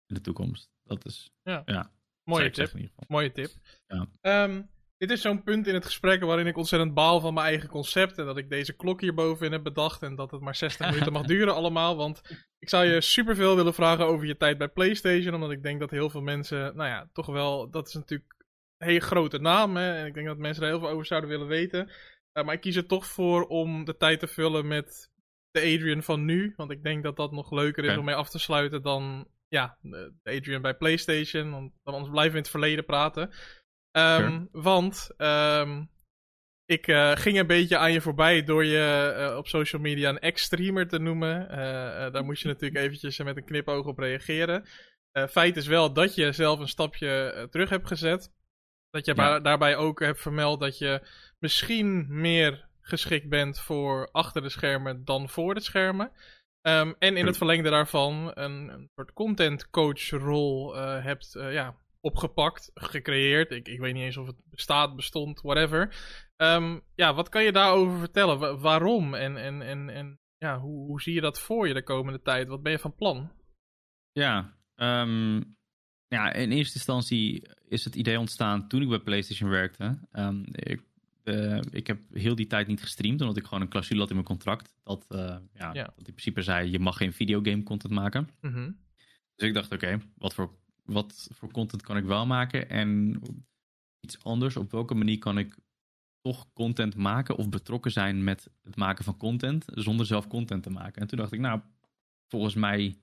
in de toekomst. Dat is Ja. ja Mooie tip. Mooie tip. Ja. Ehm, dit is zo'n punt in het gesprek waarin ik ontzettend baal van mijn eigen concept. En dat ik deze klok hierbovenin heb bedacht. En dat het maar 60 minuten mag duren allemaal. Want ik zou je superveel willen vragen over je tijd bij PlayStation. Omdat ik denk dat heel veel mensen, nou ja, toch wel. Dat is natuurlijk een hele grote naam. Hè, en ik denk dat mensen er heel veel over zouden willen weten. Eh, maar ik kies er toch voor om de tijd te vullen met de Adrian van nu. Want ik denk dat dat nog leuker is om mee af te sluiten dan ja, de Adrian bij PlayStation. Want dan anders blijven we in het verleden praten. Ehm, Sure. Want ehm, ik eh, ging een beetje aan je voorbij door je eh, op social media een ex-streamer te noemen. Eh, daar moest je natuurlijk eventjes met een knipoog op reageren. Feit is wel dat je zelf een stapje terug hebt gezet. Dat je Ja. daarbij ook hebt vermeld dat je misschien meer geschikt bent voor achter de schermen dan voor de schermen. Ehm, en in het verlengde daarvan een, een soort content coach rol eh, hebt ja, opgepakt, gecreëerd. Ik, ik weet niet eens of het bestaat, bestond, whatever. Ehm, ja, wat kan je daarover vertellen? Wa- waarom? En, en, en, en ja, hoe, hoe zie je dat voor je de komende tijd? Wat ben je van plan? Ja, ehm, ja, in eerste instantie is het idee ontstaan toen ik bij PlayStation werkte. Ehm, ik, eh, ik heb heel die tijd niet gestreamd, omdat ik gewoon een clausule had in mijn contract. Dat, eh, ja, Ja. dat in principe zei, je mag geen videogame content maken. Mhm. Dus ik dacht, oké, wat, voor, wat voor content kan ik wel maken? En iets anders, op welke manier kan ik toch content maken of betrokken zijn met het maken van content, zonder zelf content te maken? En toen dacht ik, nou, volgens mij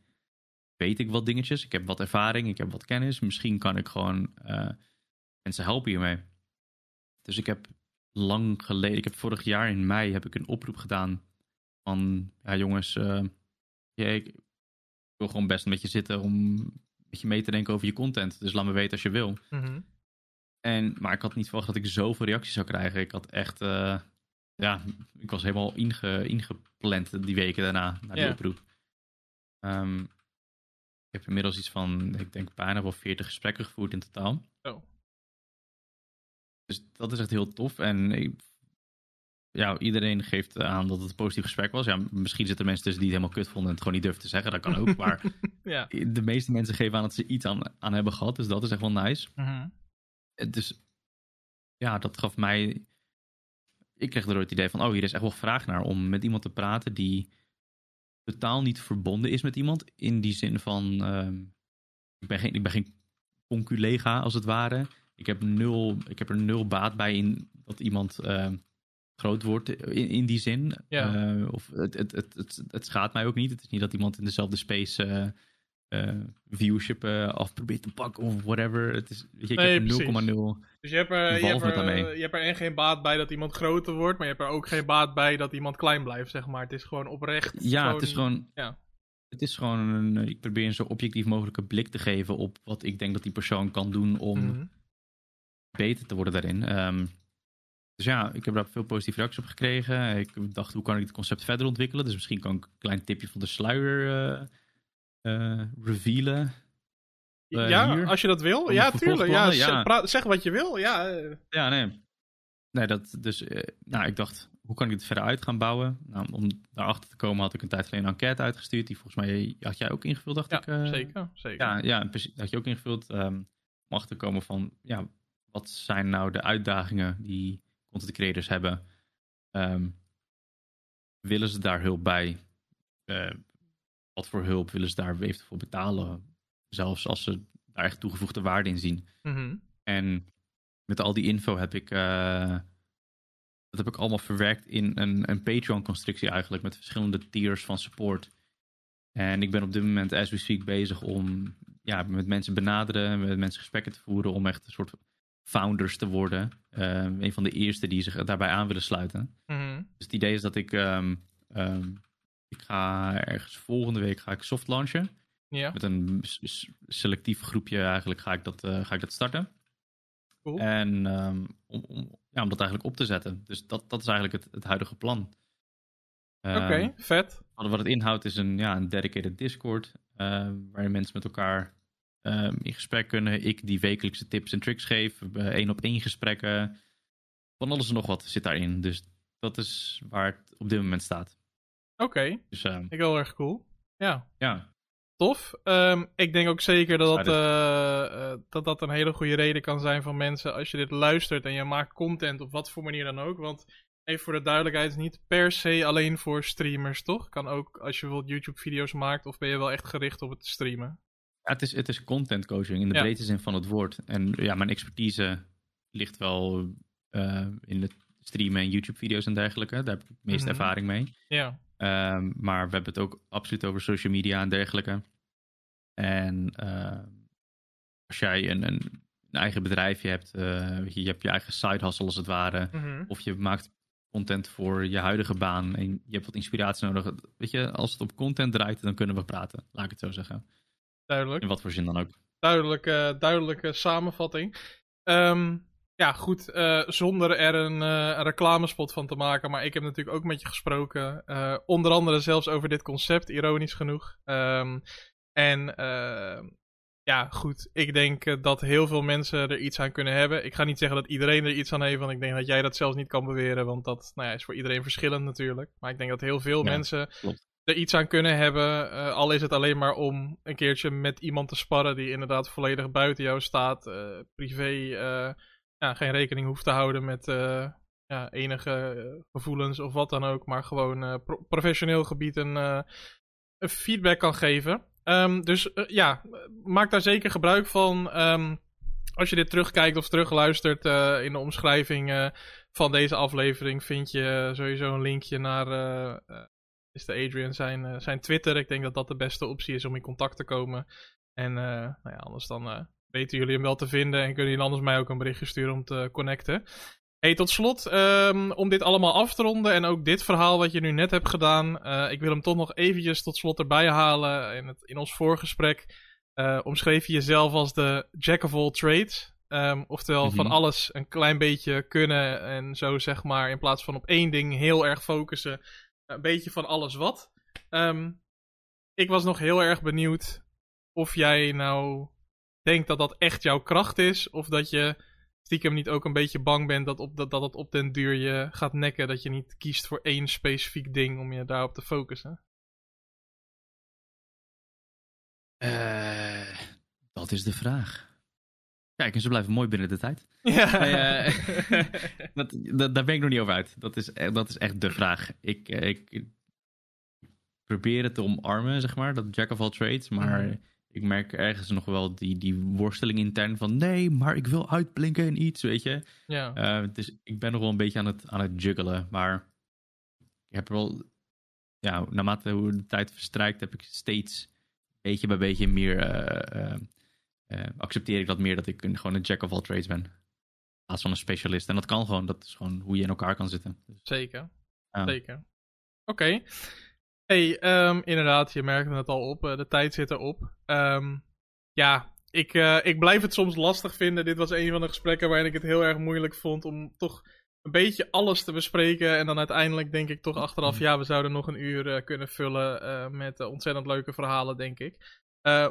weet ik wat dingetjes. Ik heb wat ervaring, ik heb wat kennis. Misschien kan ik gewoon eh, mensen helpen hiermee. Dus ik heb lang geleden, ik heb vorig jaar in mei heb ik een oproep gedaan van, ja jongens, eh, ik wil gewoon best met je zitten om met je mee te denken over je content. Dus laat me weten als je wil. Mhm. En, maar ik had niet verwacht dat ik zoveel reacties zou krijgen. Ik had echt, eh, ja, ik was helemaal inge, ingepland die weken daarna, na die Ja. oproep. Ehm, ik heb inmiddels iets van, ik denk bijna wel 40 gesprekken gevoerd in totaal. Zo. Dus dat is echt heel tof. En ik- ja, iedereen geeft aan dat het een positief gesprek was. Ja, misschien zitten er mensen tussen die het helemaal kut vonden en het gewoon niet durven te zeggen. Dat kan ook. maar Ja. de meeste mensen geven aan dat ze iets aan, aan hebben gehad. Dus dat is echt wel nice. Mhm. Dus ja, dat gaf mij. Ik kreeg er het idee van: oh, hier is echt wel vraag naar om met iemand te praten die totaal niet verbonden is met iemand. In die zin van: ehm, ik, ben geen, ik ben geen conculega als het ware. Ik heb, nul, ik heb er nul baat bij in dat iemand ehm, groot wordt in, in die zin. Ja. Eh, of het, het, het, het, het schaadt mij ook niet. Het is niet dat iemand in dezelfde space. eh, eh, viewership eh, af probeert te pakken of whatever. Het is, weet je, ik Nee, heb precies. 0,0 Dus je hebt, er, je, hebt er, je hebt er en geen baat bij dat iemand groter wordt, maar je hebt er ook geen baat bij dat iemand klein blijft, zeg maar. Het is gewoon oprecht. Ja, het is gewoon. ja. Het is gewoon een. Ik probeer een zo objectief mogelijke blik te geven op wat ik denk dat die persoon kan doen om Mhm. beter te worden daarin. Ehm, dus ja, ik heb daar veel positieve reacties op gekregen. Ik dacht, hoe kan ik het concept verder ontwikkelen? Dus misschien kan ik een klein tipje van de sluier eh, revealen. Eh, ja, hier? als je dat wil. Ja, tuurlijk. Ja, ja. zeg wat je wil. Ja, Ja, nee. Nee, dat, dus, nou, ik dacht, hoe kan ik dit verder uit gaan bouwen? Nou, om daarachter te komen had ik een tijd geleden een enquête uitgestuurd. Die volgens mij had jij ook ingevuld, dacht ja ik. eh, zeker. zeker. Ja, ja precies. Dat had je ook ingevuld. ehm, om achter te komen van, ja, wat zijn nou de uitdagingen die content creators hebben? Ehm, willen ze daar hulp bij? Eh, wat voor hulp willen ze daar eventueel voor betalen? Zelfs als ze daar echt toegevoegde waarde in zien. Mhm. En met al die info heb ik, eh, dat heb ik allemaal verwerkt in een, een Patreon-constructie eigenlijk, met verschillende tiers van support. En ik ben op dit moment, as we speak, bezig om ja, met mensen benaderen, met mensen gesprekken te voeren, om echt een soort founders te worden. Eh, een van de eerste die zich daarbij aan willen sluiten. Mhm. Dus het idee is dat ik, ehm, ehm, ik ga ergens volgende week ga ik soft launchen. Ja, Met een selectief groepje eigenlijk ga ik dat, eh, ga ik dat starten. cool. En ehm, om, om, ja, om dat eigenlijk op te zetten. Dus dat, dat is eigenlijk het, het huidige plan. Oké, vet. wat, wat het inhoudt is een, ja, een dedicated Discord. eh, waarin mensen met elkaar ehm, in gesprek kunnen. Ik die wekelijkse tips en tricks geef. één op één gesprekken. Van alles en nog wat zit daarin. Dus dat is waar het op dit moment staat. Oké, Dus ehm, ik heel erg cool. Ja, ja, tof. Ehm, ik denk ook zeker dat dat, eh, eh, dat dat een hele goede reden kan zijn van mensen als je dit luistert en je maakt content op wat voor manier dan ook. Want even voor de duidelijkheid, niet per se alleen voor streamers, toch? Kan ook als je bijvoorbeeld YouTube-video's maakt of ben je wel echt gericht op het streamen. Ja, het is, het is content coaching in de Ja. breedste zin van het woord. En ja, mijn expertise ligt wel eh, in het streamen en YouTube-video's en dergelijke. Daar heb ik het meeste Mhm. ervaring mee. Ja, Ehm, maar we hebben het ook absoluut over social media en dergelijke. En ehm, als jij een, een, een eigen bedrijfje hebt, eh, je, je hebt je eigen side hustle als het ware. Mhm. Of je maakt content voor je huidige baan en je hebt wat inspiratie nodig. Weet je, als het op content draait, dan kunnen we praten. Laat ik het zo zeggen. Duidelijk. In wat voor zin dan ook. Duidelijke, duidelijke samenvatting. Ehm, ja, goed, eh, zonder er een, eh, reclamespot van te maken. Maar ik heb natuurlijk ook met je gesproken. eh, onder andere zelfs over dit concept, ironisch genoeg. Ehm, en ehm, ja, goed, ik denk eh, dat heel veel mensen er iets aan kunnen hebben. Ik ga niet zeggen dat iedereen er iets aan heeft, want ik denk dat jij dat zelfs niet kan beweren. Want dat nou ja, is voor iedereen verschillend natuurlijk. Maar ik denk dat heel veel Ja, mensen klopt. Er iets aan kunnen hebben. eh, al is het alleen maar om een keertje met iemand te sparren die inderdaad volledig buiten jou staat. eh, privé eh, ja, geen rekening hoeft te houden met ja, enige gevoelens of wat dan ook. Maar gewoon pro- professioneel gebied een, feedback kan geven. Ehm, dus ja, maak daar zeker gebruik van. Ehm, als je dit terugkijkt of terugluistert in de omschrijving van deze aflevering, vind je sowieso een linkje naar eh, Mr. Adrian zijn, eh, zijn Twitter. Ik denk dat dat de beste optie is om in contact te komen. En eh, nou ja, anders dan eh, weten jullie hem wel te vinden en kunnen jullie anders mij ook een berichtje sturen om te connecten. Hey, tot slot, ehm, om dit allemaal af te ronden en ook dit verhaal wat je nu net hebt gedaan, ik wil hem toch nog eventjes tot slot erbij halen. In, het, in ons voorgesprek eh, omschreef je jezelf als de jack of all trades. Ehm, oftewel Mhm. van alles een klein beetje kunnen en zo zeg maar in plaats van op één ding heel erg focussen, een beetje van alles wat. Ehm, ik was nog heel erg benieuwd of jij nou denkt dat dat echt jouw kracht is, of dat je stiekem niet ook een beetje bang bent dat, op, dat, dat het op den duur je gaat nekken, dat je niet kiest voor één specifiek ding om je daarop te focussen. Eh, dat is de vraag. Kijk, en ze blijven mooi binnen de tijd. Ja. Eh, dat, dat, daar ben ik nog niet over uit. Dat is, e- dat is echt de vraag. Ik, eh, ik probeer het te omarmen, zeg maar, dat jack of all trades. Maar Mhm. ik merk ergens nog wel die, die worsteling intern van... nee, maar ik wil uitblinken in iets, weet je. ja. Eh, dus ik ben nog wel een beetje aan het, aan het juggelen. Maar ik heb er wel... Ja, naarmate hoe de tijd verstrijkt, heb ik steeds beetje bij beetje meer... eh, eh, accepteer ik dat meer dat ik een, gewoon een jack of all trades ben. In plaats van een specialist. En dat kan gewoon. Dat is gewoon hoe je in elkaar kan zitten. Dus, Zeker. ja. Zeker. Oké. Hey, ehm, inderdaad, je merkte het al op. eh, de tijd zit erop. Ehm, ja, ik, eh, ik blijf het soms lastig vinden. Dit was een van de gesprekken waarin ik het heel erg moeilijk vond om toch een beetje alles te bespreken. En dan uiteindelijk denk ik toch achteraf, ja, we zouden nog een uur kunnen vullen met ontzettend leuke verhalen, denk ik.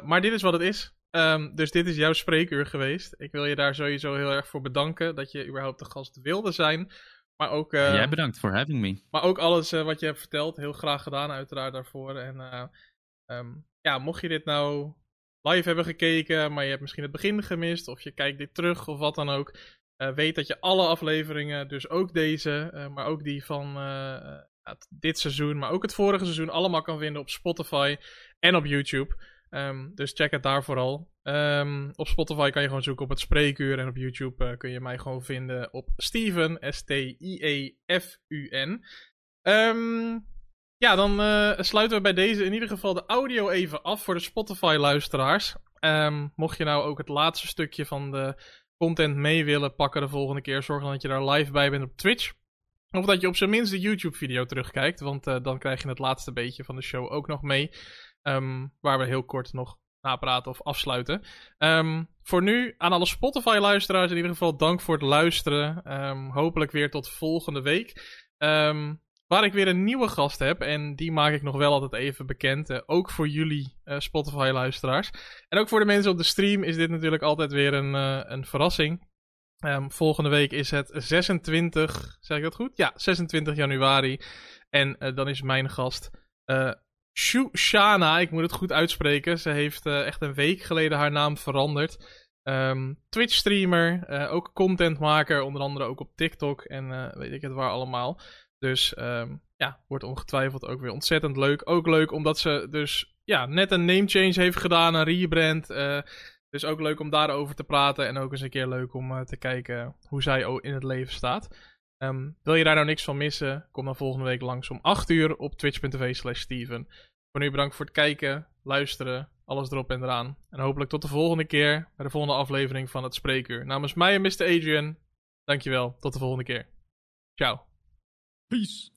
Maar dit is wat het is. Ehm, dus dit is jouw spreekuur geweest. Ik wil je daar sowieso heel erg voor bedanken dat je überhaupt de gast wilde zijn. Maar ook, eh, Jij bedankt voor having me. maar ook alles eh, wat je hebt verteld, heel graag gedaan uiteraard daarvoor. En eh, ehm, ja, mocht je dit nou live hebben gekeken, maar je hebt misschien het begin gemist, of je kijkt dit terug of wat dan ook, weet dat je alle afleveringen, dus ook deze, maar ook die van dit seizoen, maar ook het vorige seizoen, allemaal kan vinden op Spotify en op YouTube. Ehm, dus check het daar vooral. Ehm, op Spotify kan je gewoon zoeken op het spreekuur. En op YouTube eh, kun je mij gewoon vinden op Steven, S-T-I-E-F-U-N. Ehm, ja, dan eh, sluiten we bij deze in ieder geval de audio even af voor de Spotify-luisteraars. Mocht je nou ook het laatste stukje van de content mee willen pakken de volgende keer, zorg dan dat je daar live bij bent op Twitch. Of dat je op zijn minst de YouTube-video terugkijkt, want eh, dan krijg je het laatste beetje van de show ook nog mee. Ehm, waar we heel kort nog napraten of afsluiten. Ehm, voor nu aan alle Spotify-luisteraars in ieder geval dank voor het luisteren. Ehm, hopelijk weer tot volgende week. Waar ik weer een nieuwe gast heb. En die maak ik nog wel altijd even bekend. eh, ook voor jullie eh, Spotify-luisteraars. En ook voor de mensen op de stream is dit natuurlijk altijd weer een, eh, een verrassing. Volgende week is het 26, zeg ik dat goed? Ja, 26 januari. En dan is mijn gast Shushana, ik moet het goed uitspreken. Ze heeft eh, echt een week geleden haar naam veranderd. Ehm, Twitch-streamer, eh, ook contentmaker, onder andere ook op TikTok en eh, weet ik het waar allemaal. Dus ehm, ja, wordt ongetwijfeld ook weer ontzettend leuk. Ook leuk omdat ze dus ja, net een name change heeft gedaan, een rebrand. dus ook leuk om daarover te praten en ook eens een keer leuk om te kijken hoe zij in het leven staat. Ehm, wil je daar nou niks van missen? Kom dan volgende week langs om 8 uur op twitch.tv slash Steven. Voor nu bedankt voor het kijken, luisteren, alles erop en eraan. En hopelijk tot de volgende keer bij de volgende aflevering van het Spreekuur. Namens mij en Mr. Adrian, dankjewel. Tot de volgende keer. Ciao. Peace.